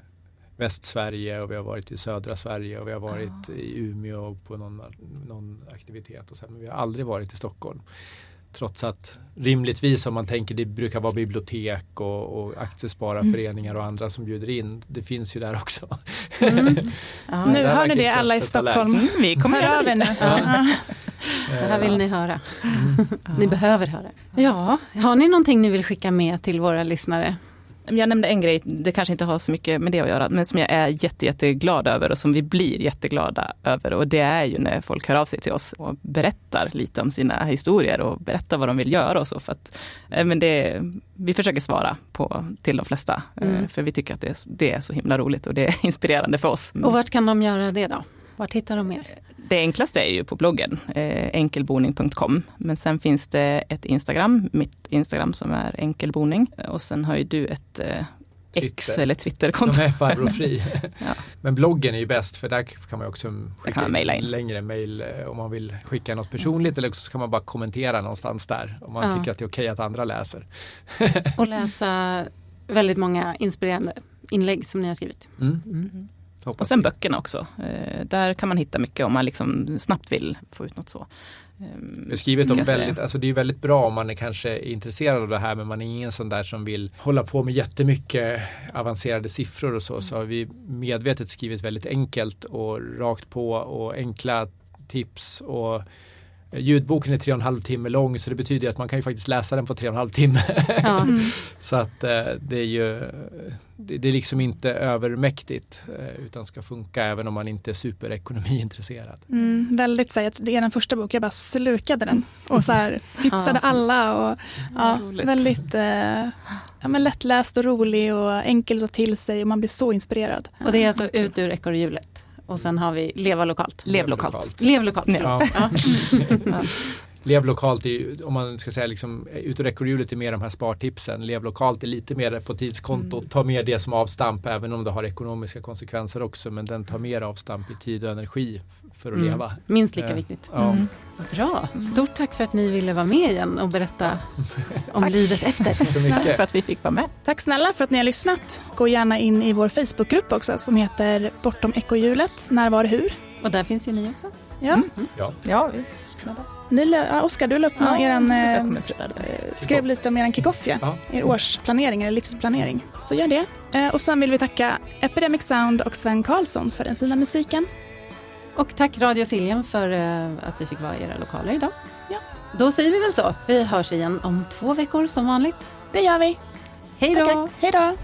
Västsverige och vi har varit i södra Sverige och vi har varit i Umeå på någon, någon aktivitet. Och så, men vi har aldrig varit i Stockholm. Trots att rimligtvis om man tänker det brukar vara bibliotek och, och aktiespararföreningar och andra som bjuder in. Det finns ju där också. Mm. <laughs> Ja, Nu där hör ni det alla i Stockholm. Mm, vi kommer Hör av er nu. Ja. Ja. det här vill ni höra. Ni behöver höra. Ja, har ni någonting ni vill skicka med till våra lyssnare? Jag nämnde en grej, det kanske inte har så mycket med det att göra, men som jag är jätte, jätteglad över och som vi blir jätteglada över. Och det är ju när folk hör av sig till oss och berättar lite om sina historier och berättar vad de vill göra och så. För att, eh, men det, vi försöker svara på, till de flesta, eh, Mm. för vi tycker att det är, det är så himla roligt och det är <laughs> inspirerande för oss. Och vart kan de göra det då? Vart hittar de er? Det enklaste är ju på bloggen, eh, enkelboning.com. Men sen finns det ett Instagram, mitt Instagram som är enkelboning. Och sen har ju du ett eh, X Twitter. eller Twitterkonto. Som är farbror fri. <laughs> Ja. Men bloggen är ju bäst för där kan man också skicka man mejla in. längre mejl eh, om man vill skicka något personligt eller så kan man bara kommentera någonstans där om man Ja. tycker att det är okej att andra läser. Och läsa väldigt många inspirerande inlägg som ni har skrivit. Mm. Mm. Hoppas Och sen vi. böckerna också. Eh, där kan man hitta mycket om man liksom snabbt vill få ut något så. Det är skrivet om det- väldigt, alltså det är väldigt bra om man är kanske är intresserad av det här men man är ingen sån där som vill hålla på med jättemycket avancerade siffror och så. Så har vi medvetet skrivit väldigt enkelt och rakt på och enkla tips och Ljudboken är tre och en halv timme lång så det betyder att man kan ju faktiskt läsa den på tre och en halv timme. Ja. <laughs> så att eh, det är ju det, det är liksom inte övermäktigt eh, utan ska funka även om man inte är superekonomiintresserad. Mm, väldigt så här, det är den första boken, jag bara slukade den och så här, <laughs> tipsade Ja. alla. Och, ja, roligt. väldigt eh, ja, men lättläst och rolig och enkel att ta till sig och man blir så inspirerad. Och det är alltså ut ur ekorrhjulet. Och sen har vi leva lokalt. Lev lokalt. Lev lokalt. Ja. Ja. <laughs> Lev lokalt är om man ska säga liksom, ut ur ekorrhjulet är mer de här spartipsen. Lev lokalt är lite mer på tidskontot. Ta mer det som avstamp även om det har ekonomiska konsekvenser också. Men den tar mer avstamp i tid och energi för att Mm. leva. Minst lika Eh, viktigt. Ja. Mm. Bra. Stort tack för att ni ville vara med igen och berätta <laughs> om livet efter. Tack för att vi fick vara med. Tack snälla för att ni har lyssnat. Gå gärna in i vår Facebookgrupp också som heter Bortom ekorrhjulet, när, var, hur. Och där finns ju ni också. Ja. Mm. Ja. Ja, vi Ni, lö- ja, Oskar, du la upp ja, eran, eh, eh, skrev lite om er kickoff, ja. Ja. er årsplanering eller livsplanering. Så gör det. Eh, och sen vill vi tacka Epidemic Sound och Sven Karlsson för den fina musiken. Och tack Radio Siljan för eh, att vi fick vara i era lokaler idag. Ja. Då säger vi väl så. Vi hörs igen om två veckor som vanligt. Det gör vi. Hej då! Hej då!